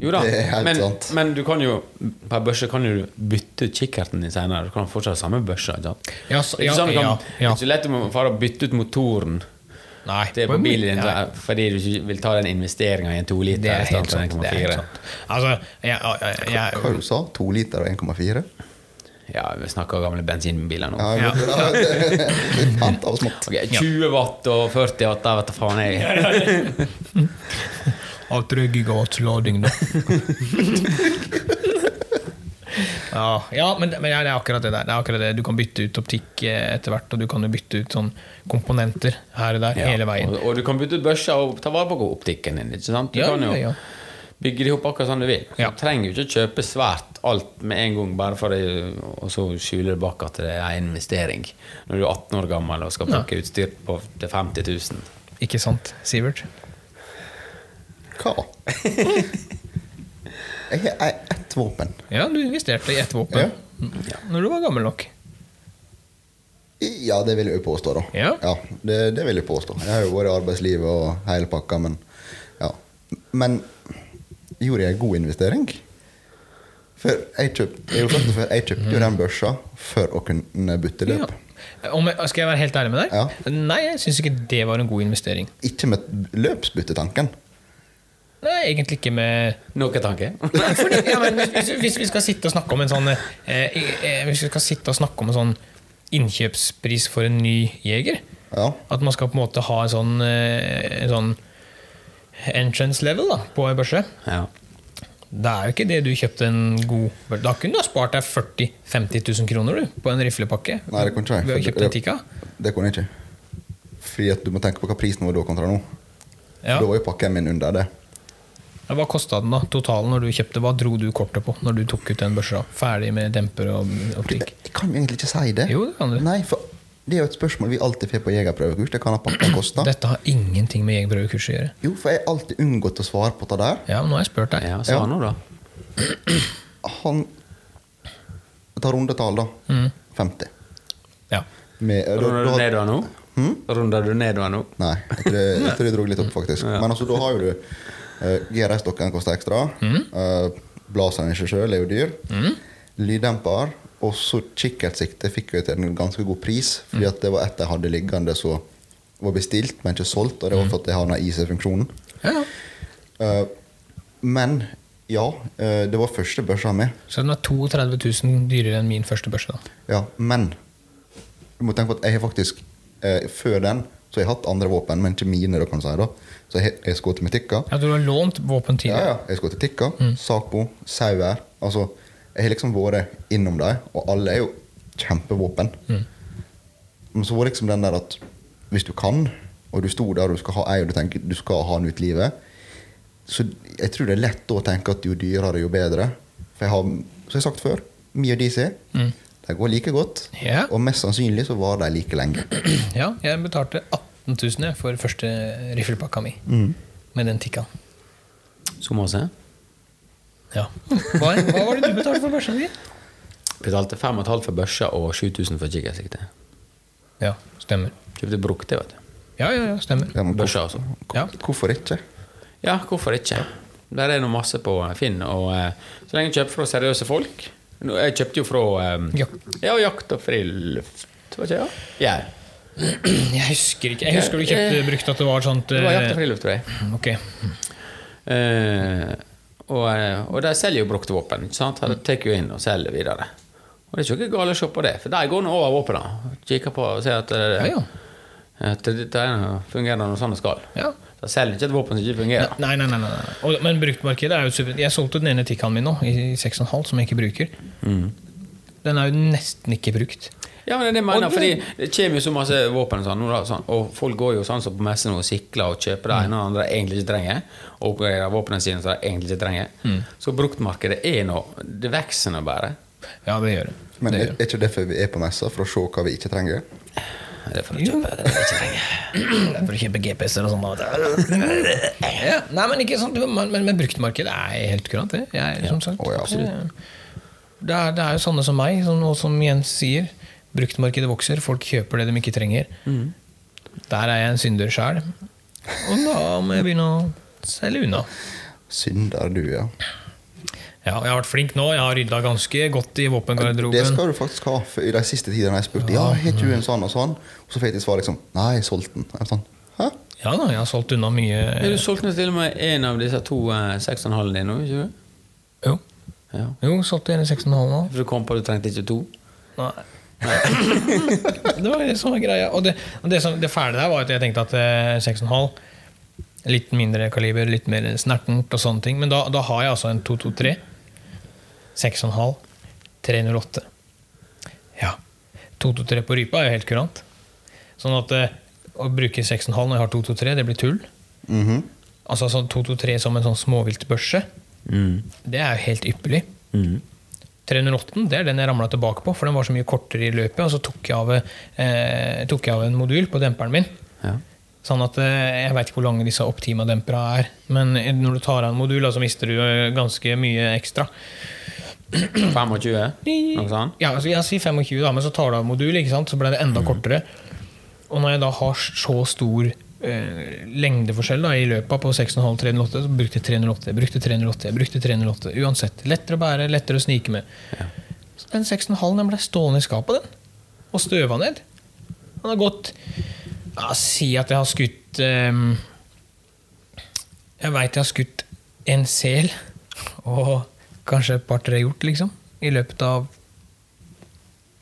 Jo da, men, men du kan jo på en børse kan du bytte ut kikkerten din senere. Du kan fortsatt ha samme børse. Ikke sant? Ja, så- ja, sånn kan, ja, det er ja. lett å fare bytte ut motoren Nei, til på på bilen din ja, fordi du ikke vil ta den investeringa i en 2-liter. Det er i stedet helt for sant. Det er 1,4. helt sant. Altså, jeg, jeg, jeg, Hva du sa du? 2 liter og 1,4? Ja, vi snakker gamle bensinbiler nå. Ja, ja. det er fant av smått. Ok, 20 watt og 40 watt, da vet du faen jeg. Har 3 gigawatts lading, da. ja, ja, men, men ja, det er akkurat det der. Det er akkurat det. Du kan bytte ut optikk eh, etter hvert, og du kan jo bytte ut sånn komponenter her og der Ja, hele veien. Og, og du kan bytte ut børsa og ta vare på optikken din. Ikke sant? Du Ja, kan jo ja, ja. bygge det opp akkurat som du vil. Så. Du trenger jo ikke kjøpe svært alt med en gang, bare for å så skjule det bak at det er en investering. Når du er 18 år gammel og skal bruke utstyr på til 50 000. Ikke sant, Sivert? Hva? Jeg har ett våpen. Ja, du investerte i ett våpen. Ja. Når du var gammel nok. Ja, det vil jeg jo påstå, da. Ja. det, det vil jeg påstå. Jeg har jo vært i arbeidslivet og hele pakka, men ja. Men gjorde jeg en god investering? For jeg kjøpte, jeg, kjøpte jo den børsa for å kunne bytte Ja. løp. Om jeg, skal jeg være helt ærlig med deg? Ja. Nei, jeg syns ikke det var en god investering. Ikke med løpsbyttetanken. Nei, egentlig ikke med Noe tanke? Nei, fordi, ja, men hvis, hvis vi skal sitte og snakke om en sånn eh, eh, Hvis vi skal sitte og snakke om en sånn innkjøpspris for en ny jeger Ja. At man skal på en måte ha en sånn, eh, en sånn entrance level da, på en børse. Ja. Det er jo ikke det du kjøpte en god. Da kunne du ha spart deg 40 000-50 000 kroner du, på en riflepakke. Nei, det kunne jeg. Kjøpe det- en Tikka. Det kunne jeg ikke. Fordi at du må tenke på hva prisen var da kontra nå. Ja. Da var jo pakken min under det. Ja, Hva kosta den da, totalen når du kjøpte? Hva dro du kortet på når du tok ut den børsa? Ferdig med demper og optikk? Jeg kan jo egentlig ikke si det. Jo, det kan du. Nei, for det er jo et spørsmål vi alltid får på jegerprøvekurs. Det kan ha kosta. Dette har ingenting med jegerprøvekurs å gjøre. Jo, for jeg har alltid unngått å svare på det der. Ja, men nå har jeg spurt deg. ja, sa han nå, da? Han Ta rundetall, da. Mm. 50. Ja. Med, Runder du da- nedover nå? Hmm? Runder du nedover nå? Nei, jeg tror, jeg, jeg tror jeg dro litt opp, faktisk. Ja. Men altså, da har jo du uh, GRS-stokken koster ekstra. Mm. Uh, Blaseren i seg sjøl er jo dyr. Lyddemper. Og så kikkertsikte fikk jeg til en ganske god pris, fordi at det var et jeg hadde liggende som var bestilt, men ikke solgt. Og det var for at jeg har den IC-funksjonen. ja. Uh, men ja, uh, det var første børsa mi. Så den var 32 000 dyrere enn min første børse. da. Ja, men Du må tenke på at jeg har faktisk eh, Før den så jeg har hatt andre våpen, men ikke mine. da kan du si da Så jeg jeg skutt med tikka. Ja, du har lånt våpen Ja, tidligere. ja. Jeg har til tikka, Mm. Sapo, sauer. Altså, jeg har liksom vært innom dem, og alle er jo kjempevåpen. Mm. Men så var liksom den der at hvis du kan, og du sto der og du skal ha ei, og du tenker du skal ha den ut livet Så jeg tror det er lett å tenke at jo dyrere, jo bedre. For jeg har, som jeg har sagt før, mye DC Mm. De går like godt. Ja. Og mest sannsynlig så var de like lenge. Ja, jeg betalte 18 000 for første riflepakka mi. Med den tikka. Så se. Ja. Hva, hva var det du betalte for børsa di? Betalte 5,5 for børsa og 7000 for kikkertsikte. Ja, stemmer. Kjøpte brukte, det, vet du. Ja, ja, ja, stemmer. Ja, Børsa, altså. Ja. hvorfor ikke? Ja, hvorfor ikke? Der er noe masse på Finn. Og eh, så lenge du kjøper fra seriøse folk Nå, Jeg kjøpte jo fra um. Ja, Jakt og friluft, var ikke det? Ja. Jeg husker ikke. Jeg husker du kjøpte brukt at det var sånt Det var Jakt og eh, friluft, tror jeg. Ok. Uh, og, eh, og de selger jo brukte våpen. Ikke sant? De tar jo inn og selger videre. Og det er ikke noe galt å se på det, for de går nå over våpnene. Kikker på og ser at, det, Ja, ja. at det, det fungerer noe sånn det skal. Ja. De selger ikke et våpen som ikke fungerer. Nei, nei, nei. nei, nei. Og, men bruktmarkedet er jo super. Jeg solgte den ene tikkaen min nå, i 6,5, som jeg ikke bruker. Den er jo nesten ikke brukt. Ja, men det er det jeg mener, fordi det- kommer jo så masse våpen og sånn, sånn, og folk går jo sånn som på messen og sikler og kjøper det ene og andre egentlig ikke trenger, og oppgraderer våpnene sine som de egentlig ikke trenger. Så bruktmarkedet er nå Det vokser nå bare. Ja, det gjør det. Men det gjør det. er ikke derfor vi er på messa? For å se hva vi ikke trenger? Det er for å kjøpe det er ikke trenger. For å kjøpe GPS-er og sånn. Ja, nei, men ikke sant Men, men, bruktmarkedet er helt kurant, det. Jeg, som sagt. Oh, ja. Det er, det er jo sånne som meg, som, som Jens sier. Bruktmarkedet vokser, folk kjøper det de ikke trenger. Der er jeg en synder sjæl. Og da må jeg begynne å selge unna. Synder du, ja. Ja, jeg har vært flink nå. Jeg har rydda ganske godt i Det skal du faktisk ha. For I de siste tidene har jeg spurt Ja, har ikke du en sånn og sånn. Og så fikk jeg svar liksom Nei, jeg solgte den. Jeg sånn, Hæ? Ja da, jeg har solgt unna mye. Men Du solgte til og med en av disse to eh, 6,5 dine nå, ikke du? Jo, Ja. jo solgte en 6,5 nå. For du kom på at du trengte ikke to? Nei. det var det som var greia. Og det, og det, som, det fæle der var at jeg tenkte at eh, 6,5 Litt mindre kaliber, litt mer snertent og sånne ting. Men da, da har jeg altså en 223. 6,5. 308. Ja. 223 på rypa er jo helt kurant. Sånn at eh, å bruke 6,5 når jeg har 223, det blir tull. Mhm. Altså sånn 223 som en sånn småviltbørse, Mm. det er jo helt ypperlig. Mm. 308 det er den jeg ramla tilbake på, for den var så mye kortere i løpet. Og så tok jeg av, eh, tok jeg av en modul på demperen min. Ja. Sånn at eh, Jeg veit ikke hvor lange disse Optima-dempera er. Men når du tar av en modul, så altså mister du eh, ganske mye ekstra. 25? Noe sånt? Ja, altså Jeg sier 25, da, men så tar du av modul, så ble det enda kortere. Og når jeg da har så stor eh, lengdeforskjell da, i løpet på 6,5-308, så brukte jeg 308, jeg brukte 308, jeg brukte 308. Uansett. Lettere å bære, lettere å snike med. Så den 6,5 den ble stående i skapet, den. Og støva ned. Den har gått ja, Si at jeg har skutt eh, Jeg veit jeg har skutt en sel og kanskje et par-tre gjort, liksom. I løpet av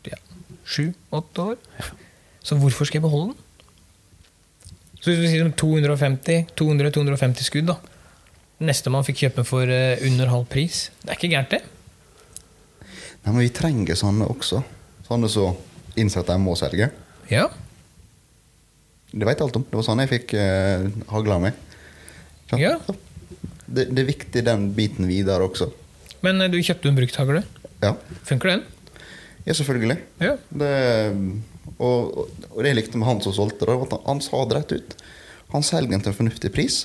ja, sju-åtte år. Så hvorfor skal jeg beholde den? Så hvis vi sier 250 200-250 skudd, da. Nestemann fikk kjøpe for eh, under halv pris. Det er ikke gærent, det. Nei, men vi trenger sånne også. Sånne som innser at de må selge. Ja. Det jeg alt om. Det var sånn jeg fikk uh, hagla mi. Ja. Det, det er viktig den biten videre også. Men eh, du kjøpte en brukthagle? Ja, Funker den? ja selvfølgelig. Ja. Det, og, og, det jeg likte med han som solgte det, var at han, sa det rett ut. Han selger den til en fornuftig pris.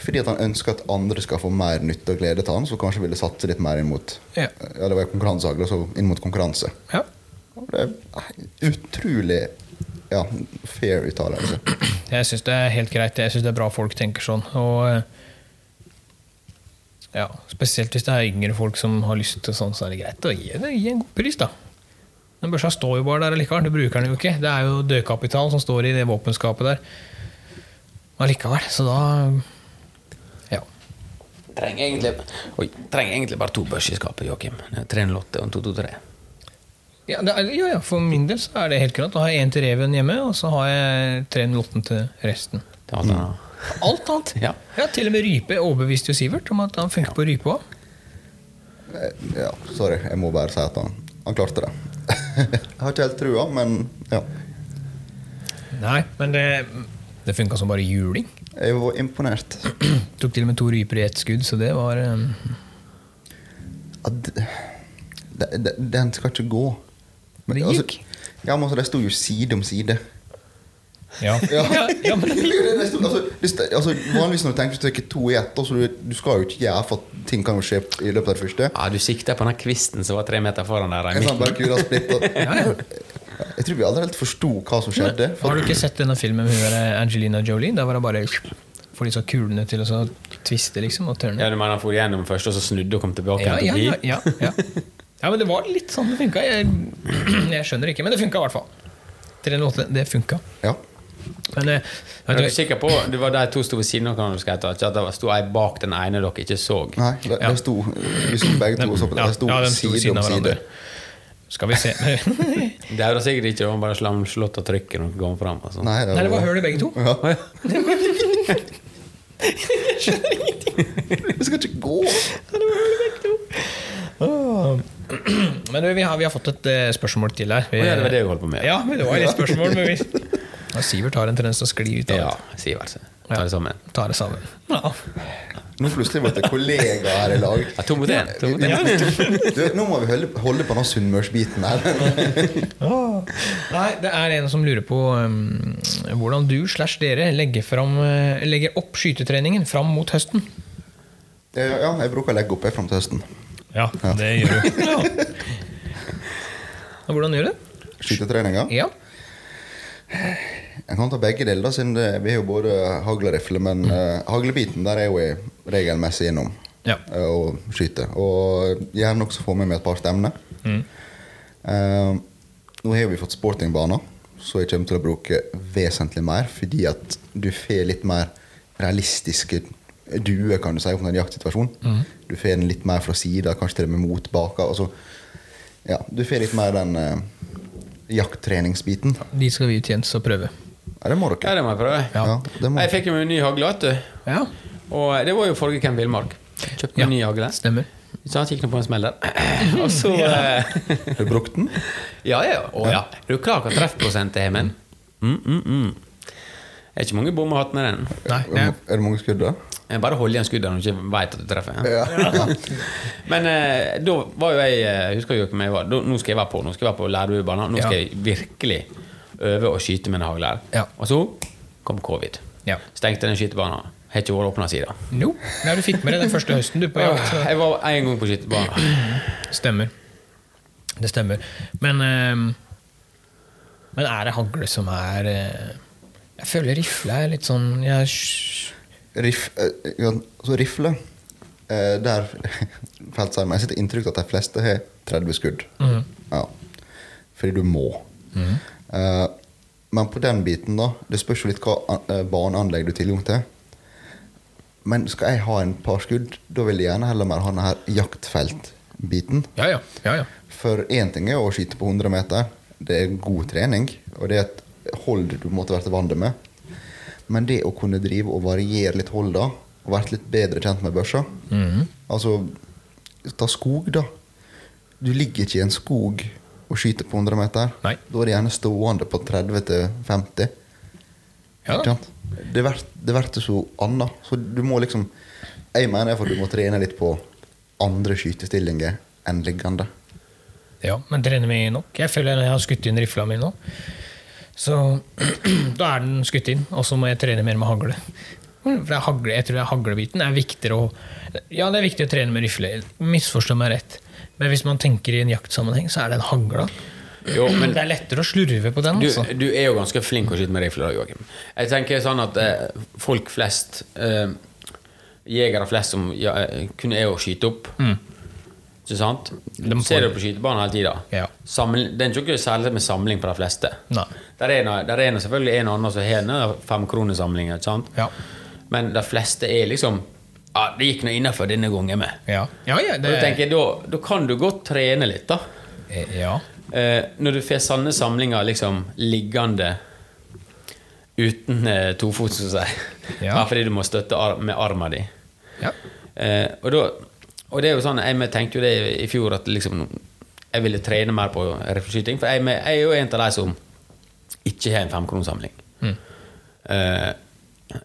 Fordi at han ønsker at andre skal få mer nytte og glede til han, så kanskje ville satse litt mer inn mot Ja. Ja, det var konkurransehagle, så inn mot konkurranse. ja. Og Det er utrolig ja, fair uttalelse. Jeg syns det er helt greit. Jeg syns det er bra folk tenker sånn. Og eh, ja, Spesielt hvis det er yngre folk som har lyst til sånn, så er det greit å gi, det, gi en god pris, da. Den børsa står jo bare der allikevel. Du bruker den jo ikke. Det er jo dødkapital som står i det våpenskapet der. Allikevel. Så da Ja. Trenger egentlig, oi, trenger egentlig bare to børser i skapet, Joakim. Er 308 og 223. Ja, det er, ja, ja, for min del så er det helt greit. Da har jeg én til reven hjemme, og så har jeg 308 til resten. Det er alt annet. Alt annet. Ja. Til og med rype overbeviste jo Sivert om at han funker på rype òg. Eh, Ja, sorry. Jeg må bare si at han, han klarte det. jeg har ikke helt trua, men ja. Nei, men det, det funka som bare juling. Jeg var imponert. Tok til og med to ryper i ett skudd, så det var um, Ja, Den skal ikke gå. Det altså, gikk. ja, men altså, De sto jo side om side. Ja. Ja. ja, men Det sto- altså, det altså, vanligvis når du tenker Hvis du tenker to i ett, altså, du, du skal jo ikke gjøre for at ting kan jo skje i løpet av det første. Ja, du sikter på den kvisten som var tre meter foran der. Jeg, En. Jeg tror vi aldri helt forsto hva som skjedde. Har du ikke sett denne filmen med der Angelina Jolie? Der var det bare får disse kulene til å så tviste liksom og tørne. Ja, du mener han for gjennom først, og så snudde og kom tilbake Ja, ja, ja, ja, ja. ja, men det var litt sånn det funka. Jeg, jeg skjønner ikke, men det funka i hvert fall. 308, det funka. Ja. Men eh, Er vet du du, sikker på Det var de to sto ved siden av hverandre, jeg ikke at det sto ei bak den ene dere ikke så? Nei, de, Ja. sto Vi sto begge to og så på det. De sto ja, de sto side om side. hverandre. Skal vi se Det er da sikkert ikke, det var bare slamslått av trykket når dere kom fram. Altså. Nei, Nei, det var høl i begge to. Ja. Det skal ikke gå! Men vi har, vi har fått et eh, spørsmål til her. Vi, ja, det var det jeg holdt på med. Ja, men det var litt spørsmål. Men vi, ja, Sivert har en tendens til å skli ut av Ja. Sivert. Ta det sammen. Ta det sammen. Ja. Nå plutselig ble det kollegaer her i lag. Ja, to mot én. Nå må vi holde, holde på den sunnmørsbiten her. Nei, det er en som lurer på um, hvordan du slash dere legger, fram, eh, legger opp skytetreningen fram mot høsten. Ja, ja, jeg bruker å legge opp jeg fram til høsten. Ja, det gjør du. Ja. Hvordan gjør du det? Skytetreninga. Ja. Jeg kan ta begge deler, siden vi har jo både hagle og rifle. Men uh, haglebiten der er jo jeg regelmessig innom Ja. uh, og skyter. Og gjerne også få med meg et par stemner. Mm. Uh, nå har vi fått sportingbaner, så jeg kommer til å bruke vesentlig mer. Fordi at du får litt mer realistiske duer, kan du si, om en jaktsituasjon. Mm. Du får den litt mer fra sida, kanskje til og med mot baka. Altså, ja, du får litt mer den jakttreningsbiten. De skal vi ut Jens og prøve. Ja, det må Ja, det må jeg prøve. Ja. Ja, det må. Jeg fikk jo meg en ny hagle, vet du. Og det var jo forrige Camp Villmark. Kjøpte Ja. en ny hagle. stemmer. Så han gikk nå på en smell der. Og så ja. Har du brukt den? Ja, ja. Å, ja. Er du klar hva treffprosentet er, men? Mm, mm, mm. Det er ikke mange bommer hatt med den. Nei, Er det ja. Er det mange skudd der? Jeg bare hold igjen skuddet når du ikke veit at du treffer. Ja. ja. Men eh, da var jo jeg eh, Husker jo hvem jeg var. Da, nå skal jeg være på Nå skal jeg være på lærerbanen. Nå skal Ja. jeg virkelig øve å skyte med en hagle. Ja. Og så kom covid. Ja. Stengte den skytebanen. Har ikke vært åpna siden. No. Nei, du fikk med deg den første høsten du på jakt. så- Jeg var en gang på skytebanen. Stemmer. Det stemmer. Men eh, Men er det hagle som er eh, Jeg føler rifle er litt sånn jeg, Riff, eh, ja, rifle eh, Der feltsarmen Jeg sitter inntrykk av at de fleste har 30 skudd. Mm. Ja. Fordi du må. Eh, men på den biten, da Det spørs jo litt hva baneanlegg du har tilgang til. Men skal jeg ha en par skudd, da vil jeg gjerne heller mer ha denne jaktfeltbiten. Ja, ja. ja, ja. For én ting er å skyte på 100 meter. Det er god trening, og det er et hold du måtte vært vant med. Men det å kunne drive og variere litt hold da, og vært litt bedre kjent med børsa mm. Altså, ta skog, da. Du ligger ikke i en skog og skyter på 100 meter. Nei. Da er det gjerne stående på 30 til 50. Ja. Det blir så annet. Så du må liksom Jeg mener for du må trene litt på andre skytestillinger enn liggende. Ja, men trener vi nok? Jeg føler jeg har skutt inn rifla mi nå, så da er den skutt inn, og så må jeg trene mer med hagle. For hagle, jeg tror haglebiten er viktigere å Ja, det er viktig å trene med rifle, misforstå meg rett. Men hvis man tenker i en jaktsammenheng, så er det en hagla. Jo, men det er lettere å slurve på den. du, Altså. du er jo ganske flink å skyte med rifle, Joakim. Jeg tenker sånn at eh, folk flest eh, Jegere flest som ja, kunne kun er å skyte opp. Ikke sant? De Ser du på skytebanen hele tida. Ja. Samling- Det er ikke særlig med samling på de fleste. Nei. Der er, noe- der er noe selvfølgelig en og annen som har en femkronesamling. ikke sant? Ja. Men de fleste er liksom ja, Det gikk nå innafor denne gangen med. Ja, ja, ja det tenker da, da kan du godt trene litt, da. Eh, Ja. eh, Når du får sanne samlinger liksom liggende uten eh, tofot, skal jeg si, Ja. fordi du må støtte ar med armen din Ja. Eh, og, da, og det er jo sånn, jeg tenkte jo det i fjor at liksom, jeg ville trene mer på rifleskyting. For jeg, jeg er jo en av de som ikke har en femkronesamling. Mm. Uh,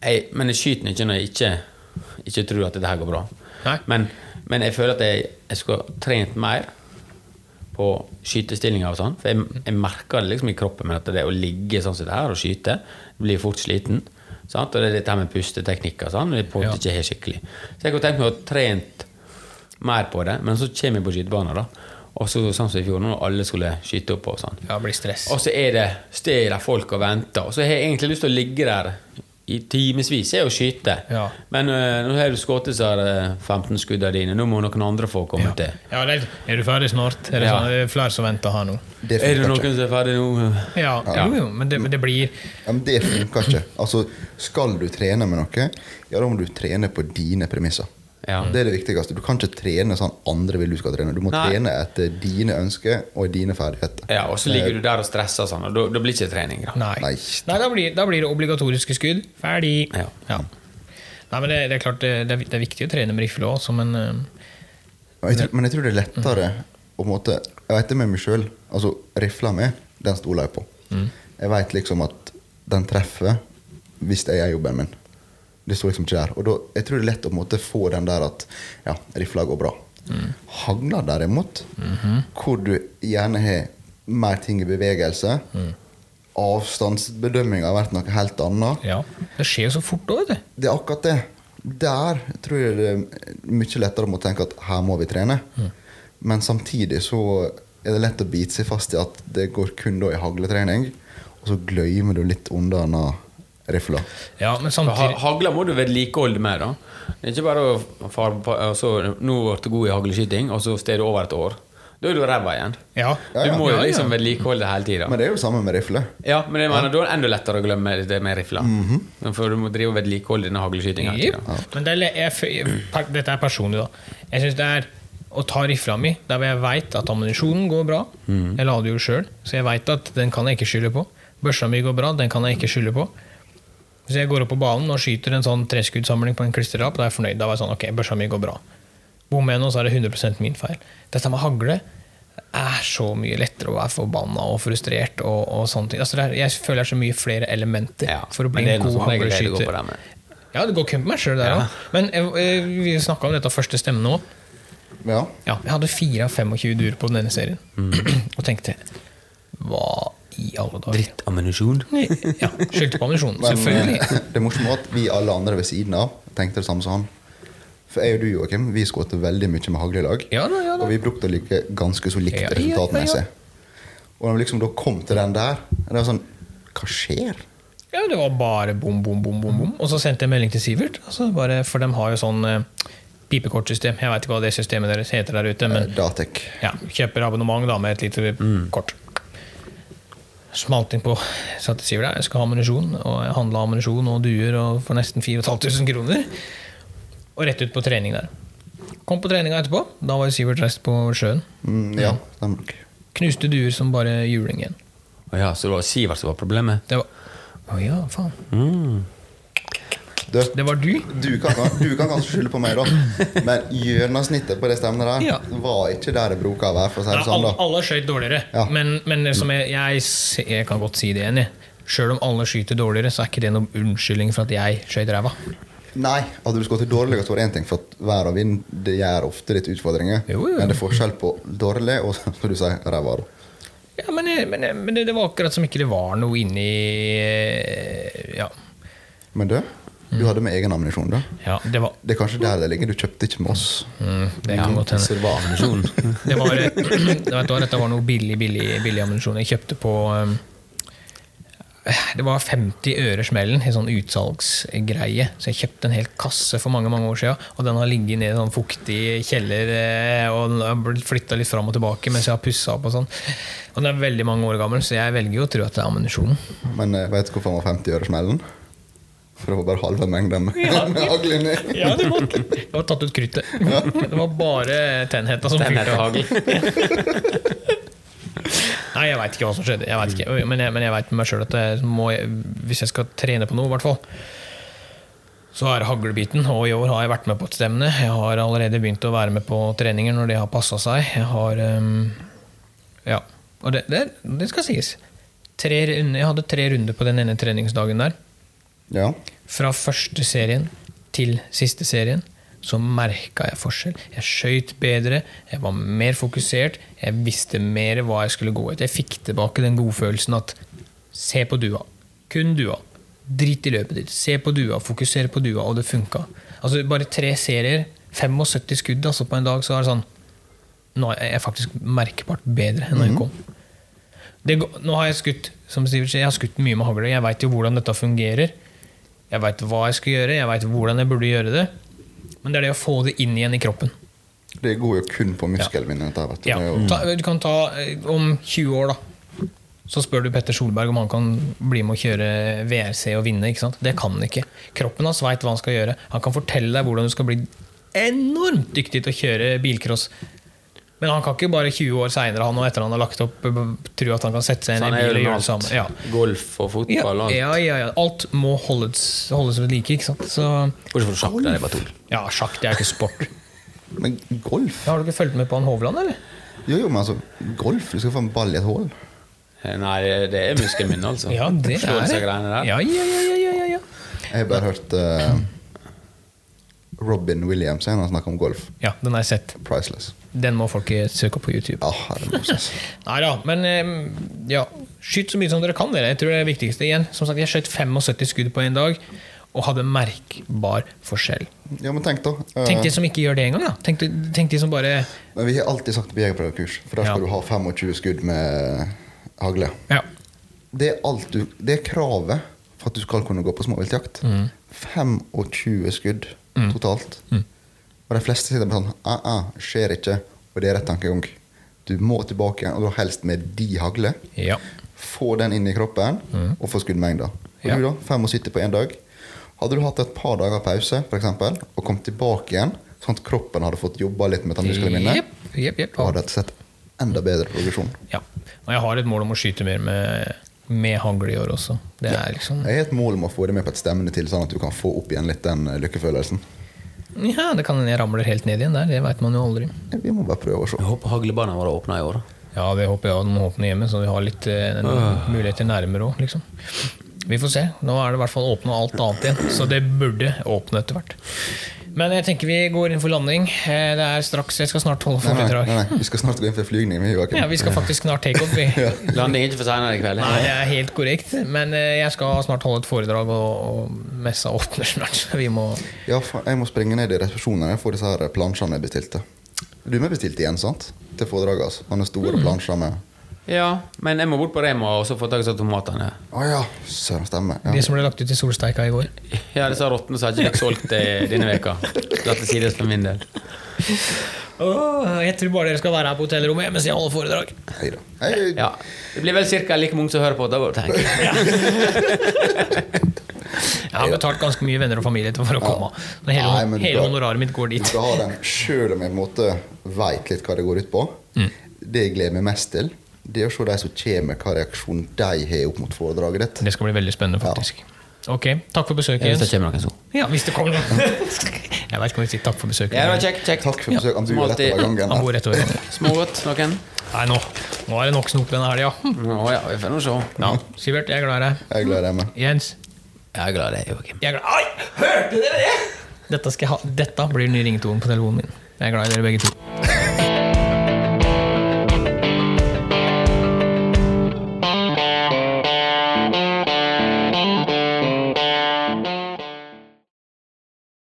jeg, men jeg skyter ikke når jeg ikke, ikke tror at dette her går bra. Men, men jeg føler at jeg, jeg skulle ha trent mer på skytestillinger og sånn. For jeg, jeg merker det liksom i kroppen min at det å ligge sånn som det her og skyte, blir fort sliten. Sant? Og det er dette her med pusteteknikker og sånn, og det på Ja. ikke helt skikkelig. Så jeg kunne tenkt meg å trent mer på det, men så kommer vi på skytebanen, da. Og så sånn som i fjor, når alle skulle skyte opp og sånn. Ja, blir stress. Og så er det sted der folk og venter, og så har jeg egentlig lyst til å ligge der i timevis og skyte. Ja. Men øh, nå har du skutt disse øh, 15 skuddene dine, nå må noen andre få komme ja. til. Ja, det er, er du ferdig snart? Er det, Ja. sånn, det er flere som venter her nå? Det Er det noen ikke. som er ferdig nå? Ja, Ja. Jo, jo, men det, men det blir Ja, men det funker ikke. Altså, skal du trene med noe, ja, da må du trene på dine premisser. Ja. Det er det viktigste. Du kan ikke trene sånn andre vil du skal trene. Du må Nei. trene etter dine ønsker og dine ferdigheter. Ja, og så ligger du der og stresser sånn, og da, blir det ikke trening. Da. Nei. Nei. Nei, da, blir, da blir det obligatoriske skudd. Ferdig. Ja. Nei, men det, det er klart det, det, er, det er viktig å trene med rifle òg, men eh, jeg, tror, men jeg tror det er lettere å på en måte Jeg vet det med meg sjøl. Altså, rifla mi, den stoler jeg på. Jeg veit liksom at den treffer hvis jeg gjør jobben min. Det står liksom ikke der. Og da, jeg tror det er lett å på en måte få den der at ja, rifla går bra. Hagla derimot, hvor du gjerne har mer ting i bevegelse. Avstandsbedømminga har vært noe helt annet. ja. Det skjer så fort òg, vet du. Det er akkurat det. Der tror jeg det er mye lettere å tenke at her må vi trene. Men samtidig så er det lett å bite seg fast i at det går kun da i hagletrening, og så glemmer du litt unna denne rifla. Ja, men samtidig Hagla må du vedlikeholde da Det er ikke bare å fare på altså, Nå ble du god i hagleskyting, og så står du over et år. Da er du ræva igjen. Ja. Ja, Du må jo Ja, ja. liksom vedlikeholde det hele tida. Men det er jo det samme med rifle. Ja, men jeg mener, da er det enda lettere å glemme det med rifla. Mhm. For du må drive og vedlikeholde denne hagleskytinga. Men det er, jeg, dette er personlig, da. Jeg synes det er å ta rifla mi der hvor jeg veit at ammunisjonen går bra. Jeg lader jo sjøl, så jeg veit at den kan jeg ikke skylde på. Børsa mi går bra, den kan jeg ikke skylde på. Hvis jeg går opp på banen og skyter en sånn treskuddsamling på en klisterlapp, da er jeg fornøyd. Da var jeg sånn, ok, børsa mi går bra. Bommer jeg nå, så er det 100% min feil. Dette med hagle er så mye lettere å være forbanna og frustrert. og, og sånne ting. Altså, det er, jeg føler det er så mye flere elementer Ja, for å bli en god hagleskyter. Ja, det går kun på meg sjøl der Ja. Men eh, eh, vi snakka om dette første stemmen nå. Ja. Ja, jeg hadde 4 av 25 duer på denne serien. Og tenkte Hva i alle dager? Drittammunisjon. Ja, Skyldte på ammunisjonen. Selvfølgelig. eh, det morsomme var at vi alle andre ved siden av tenkte det samme som han. For jeg og du, Joakim, vi skjøt veldig mye med hagle i lag. Ja da, ja da. Og vi brukte å like ganske så likt resultatmessig. ja, ja. Og når vi liksom da kom til den der, det var sånn Hva skjer? Ja, det var bare bom, bom, bom, bom, bom. Og så sendte jeg melding til Sivert. Altså bare, for de har jo sånn eh, pipekortsystem. Jeg veit ikke hva det systemet deres heter der ute. men Eh, Datec. Ja, kjøper abonnement da med et lite kort. Smalt inn på sa til Sivert der, jeg skal ha ammunisjon, og jeg handla ammunisjon og duer og for nesten 4500 kroner. Og rett ut på trening der. Kom på treninga etterpå. Da var Sivert reist på sjøen. Mm, ja, stemmer nok. Knuste duer som bare juling igjen. Å ja, så det var Sivert som var problemet? Det var Å ja, faen. Mm. Du, Det var du? du, kan, du kan kanskje skylde på meg, da, men gjennomsnittet på det stevnet der Ja. var ikke der det bruker å være. For å si det det sånn da alle skøyt dårligere. Ja. Men, men som jeg, jeg, jeg kan godt si det igjen. Sjøl om alle skyter dårligere, så er ikke det noen unnskyldning for at jeg skøyt ræva. Nei, hadde du skutt dårlig, så var det én ting, for at vær og vind det gjør ofte litt utfordringer. Jo, jo. Men det er forskjell på dårlig og som du sier, ræva. Ja, men, men, men det, det var akkurat som ikke det var noe inni eh, Ja. Men du, du hadde med egen ammunisjon, da. ja det var Det er kanskje der det ligger. Du kjøpte ikke med oss. mm, Det kan godt hende. Det var. Det var, eh, hva, dette var noe billig, billig, billig ammunisjon. Jeg kjøpte på um, Det var 50 øre smellen, en sånn utsalgsgreie. Så jeg kjøpte en hel kasse for mange mange år siden. Og den har ligget nede i en sånn fuktig kjeller eh, og den har blitt flytta litt fram og tilbake mens jeg har pussa opp. Og sånn Og den er veldig mange år gammel, så jeg velger jo å tro at det er ammunisjonen. Men vet du hvorfor den var 50 øre smellen? For det var bare halve mengden med Ja. med hagle inni. Ja, det var, det var tatt ut kruttet. Det var bare tennheta som fyrte hagl. Nei, jeg veit ikke hva som skjedde. Jeg vet ikke. Men jeg, men jeg vet med meg sjøl at jeg må, hvis jeg skal trene på noe, i hvert fall, så er det haglebiten. Og i år har jeg vært med på et stevne. Jeg har allerede begynt å være med på treninger når det har passa seg. Jeg har um, Ja. Og det, det, det skal sies. Tre, jeg hadde tre runder på den ene treningsdagen der. Ja. Fra første serien til siste serien så merka jeg forskjell. Jeg skøyt bedre, jeg var mer fokusert, jeg visste mer hva jeg skulle gå etter. Jeg fikk tilbake den godfølelsen at se på dua. Kun dua. Drit i løpet ditt. Se på dua, fokuser på dua, og det funka. Altså, bare tre serier, 75 skudd altså, på en dag, så er det sånn Nå er jeg faktisk merkbart bedre enn da jeg kom. Det, nå har jeg skutt som Sivert sier, jeg har skutt mye med hagle. Jeg veit jo hvordan dette fungerer. Jeg veit hva jeg skal gjøre, jeg veit hvordan jeg burde gjøre det. Men det er det å få det inn igjen i kroppen. Det går jo kun på muskelminnet. Ja. vet du. Ja. Ta, du kan ta eh, Om 20 år, da. Så spør du Petter Solberg om han kan bli med å kjøre VRC og vinne. ikke sant? Det kan han ikke. Kroppen hans veit hva han skal gjøre. Han kan fortelle deg hvordan du skal bli enormt dyktig til å kjøre bilcross. Men han kan ikke bare 20 år seinere, han og etter han har lagt opp, tro at han kan sette seg inn i bil og gjøre det samme. Ja. Golf og fotball og alt. ja, ja, ja. Alt må holdes, holdes ved like. ikke sant? Så, Bortsett fra sjakk, det er bare tull. ja, sjakk det er ikke sport. Men golf? Ja, har du ikke fulgt med på han Hovland, eller? Jo, jo, men altså, golf Du skal få en ball i et hull. Eh, Nei, det- er muskelminne, altså. Ja, det er det. Ja, ja, ja, ja, ja, ja. Jeg har bare hørt uh, Robin Williams snakke om golf. ja, den har jeg sett. Priceless. Den må folk søke opp på YouTube. Ja, herre Nei da, men ja, skyt så mye som dere kan, dere. Jeg tror det er det viktigste igjen. Som sagt, jeg skjøt 75 skudd på en dag, og hadde merkbar forskjell. Ja, men tenk, da. eh, Tenk de som ikke gjør det engang, da. Tenk, de- tenk de som bare men vi har alltid sagt på jegerprøvekurs, for der Ja. skal du ha 25 skudd med hagle. Ja. Det er, alt du, det er kravet for at du skal kunne gå på småviltjakt. Mm. 25 skudd totalt. Og de fleste sitter bare sånn ah, ah, Skjer ikke. Og det er rett tankegang. Du må tilbake igjen, og da helst med de hagle. ja. Få den inn i kroppen og få skuddmengder. Og Ja. du da, 75 på én dag. Hadde du hatt et par dager pause for eksempel, og kommet tilbake igjen, sånn at kroppen hadde fått jobba litt med muskelminnet, mine, yep, yep, da hadde det sett enda bedre progresjon. Ja. Og jeg har et mål om å skyte mer med, med hagle i år også. Det er liksom Jeg har et mål om å få det med på et stemmende til, sånn at du kan få opp igjen litt den eh, lykkefølelsen. Ja, det kan hende jeg ramler helt ned igjen der. Det veit man jo aldri. Vi må bare prøve å se. Jeg håper haglebanene våre åpner i år. Ja, det håper jeg De må åpner hjemme, så vi har litt uh, muligheter nærmere òg, liksom. Vi får se. Nå er det i hvert fall åpna alt annet igjen, så det burde åpne etter hvert. Men jeg tenker vi går inn for landing. Eh, Det er straks, Jeg skal snart holde foredrag. nei, nei, nei, vi skal snart gå inn for flygning. Vi, Ja, vi skal faktisk snart take off. Landing er ikke for seinere i kveld. Nei, det er helt korrekt. Men eh, jeg skal snart holde et foredrag, og, og messa åpner snart. Så vi må Ja, jeg må springe ned i resepsjonen jeg får disse her plansjene jeg bestilte. Du må bestilt igjen, sant? Til foredraget. Altså. Sånne store plansjer med Ja, men jeg må bort på Rema og så få tak i tomatene. Å ja, søren stemmer. Ja. De som ble lagt ut i solsteika i går. Ja, disse rottene så har ikke fikk solgt det denne veka. La det sies for min del. Oh, jeg tror bare dere skal være her på hotellrommet mens jeg holder foredrag. Neida. Hei, Ja, Det blir vel ca. like mange som hører på. Da tenker jeg. Jeg har betalt ganske mye venner og familie for å komme. Ja. hele, Nei, men hele honoraret mitt går Du dit. skal ha den sjøl om jeg på en måte veit litt hva det går ut på. Mm. Det jeg gleder meg mest til, det å se de som kommer, hva reaksjon de har opp mot foredraget ditt. Det skal bli veldig spennende, faktisk. Ok, takk for besøket. Hvis det kommer noen så. Ja, hvis det kommer noen. Jeg vet ikke om vi sier takk for besøket. Ja, det var kjekt. kjekt. Takk for besøket. Han bor rett over gangen. Han bor rett over gangen. Smågodt, noen? Nei, nå, nå er det nok snop denne helga. Å ja, vi får nå se. Ja, Sivert, jeg er glad i deg. Jeg er glad i deg, med. Jens, Jeg er glad i deg, Joakim. jeg er glad Oi, hørte dere det?! Dette, skal jeg ha. Dette blir ny ringetone på telefonen min. Jeg er glad i dere begge to.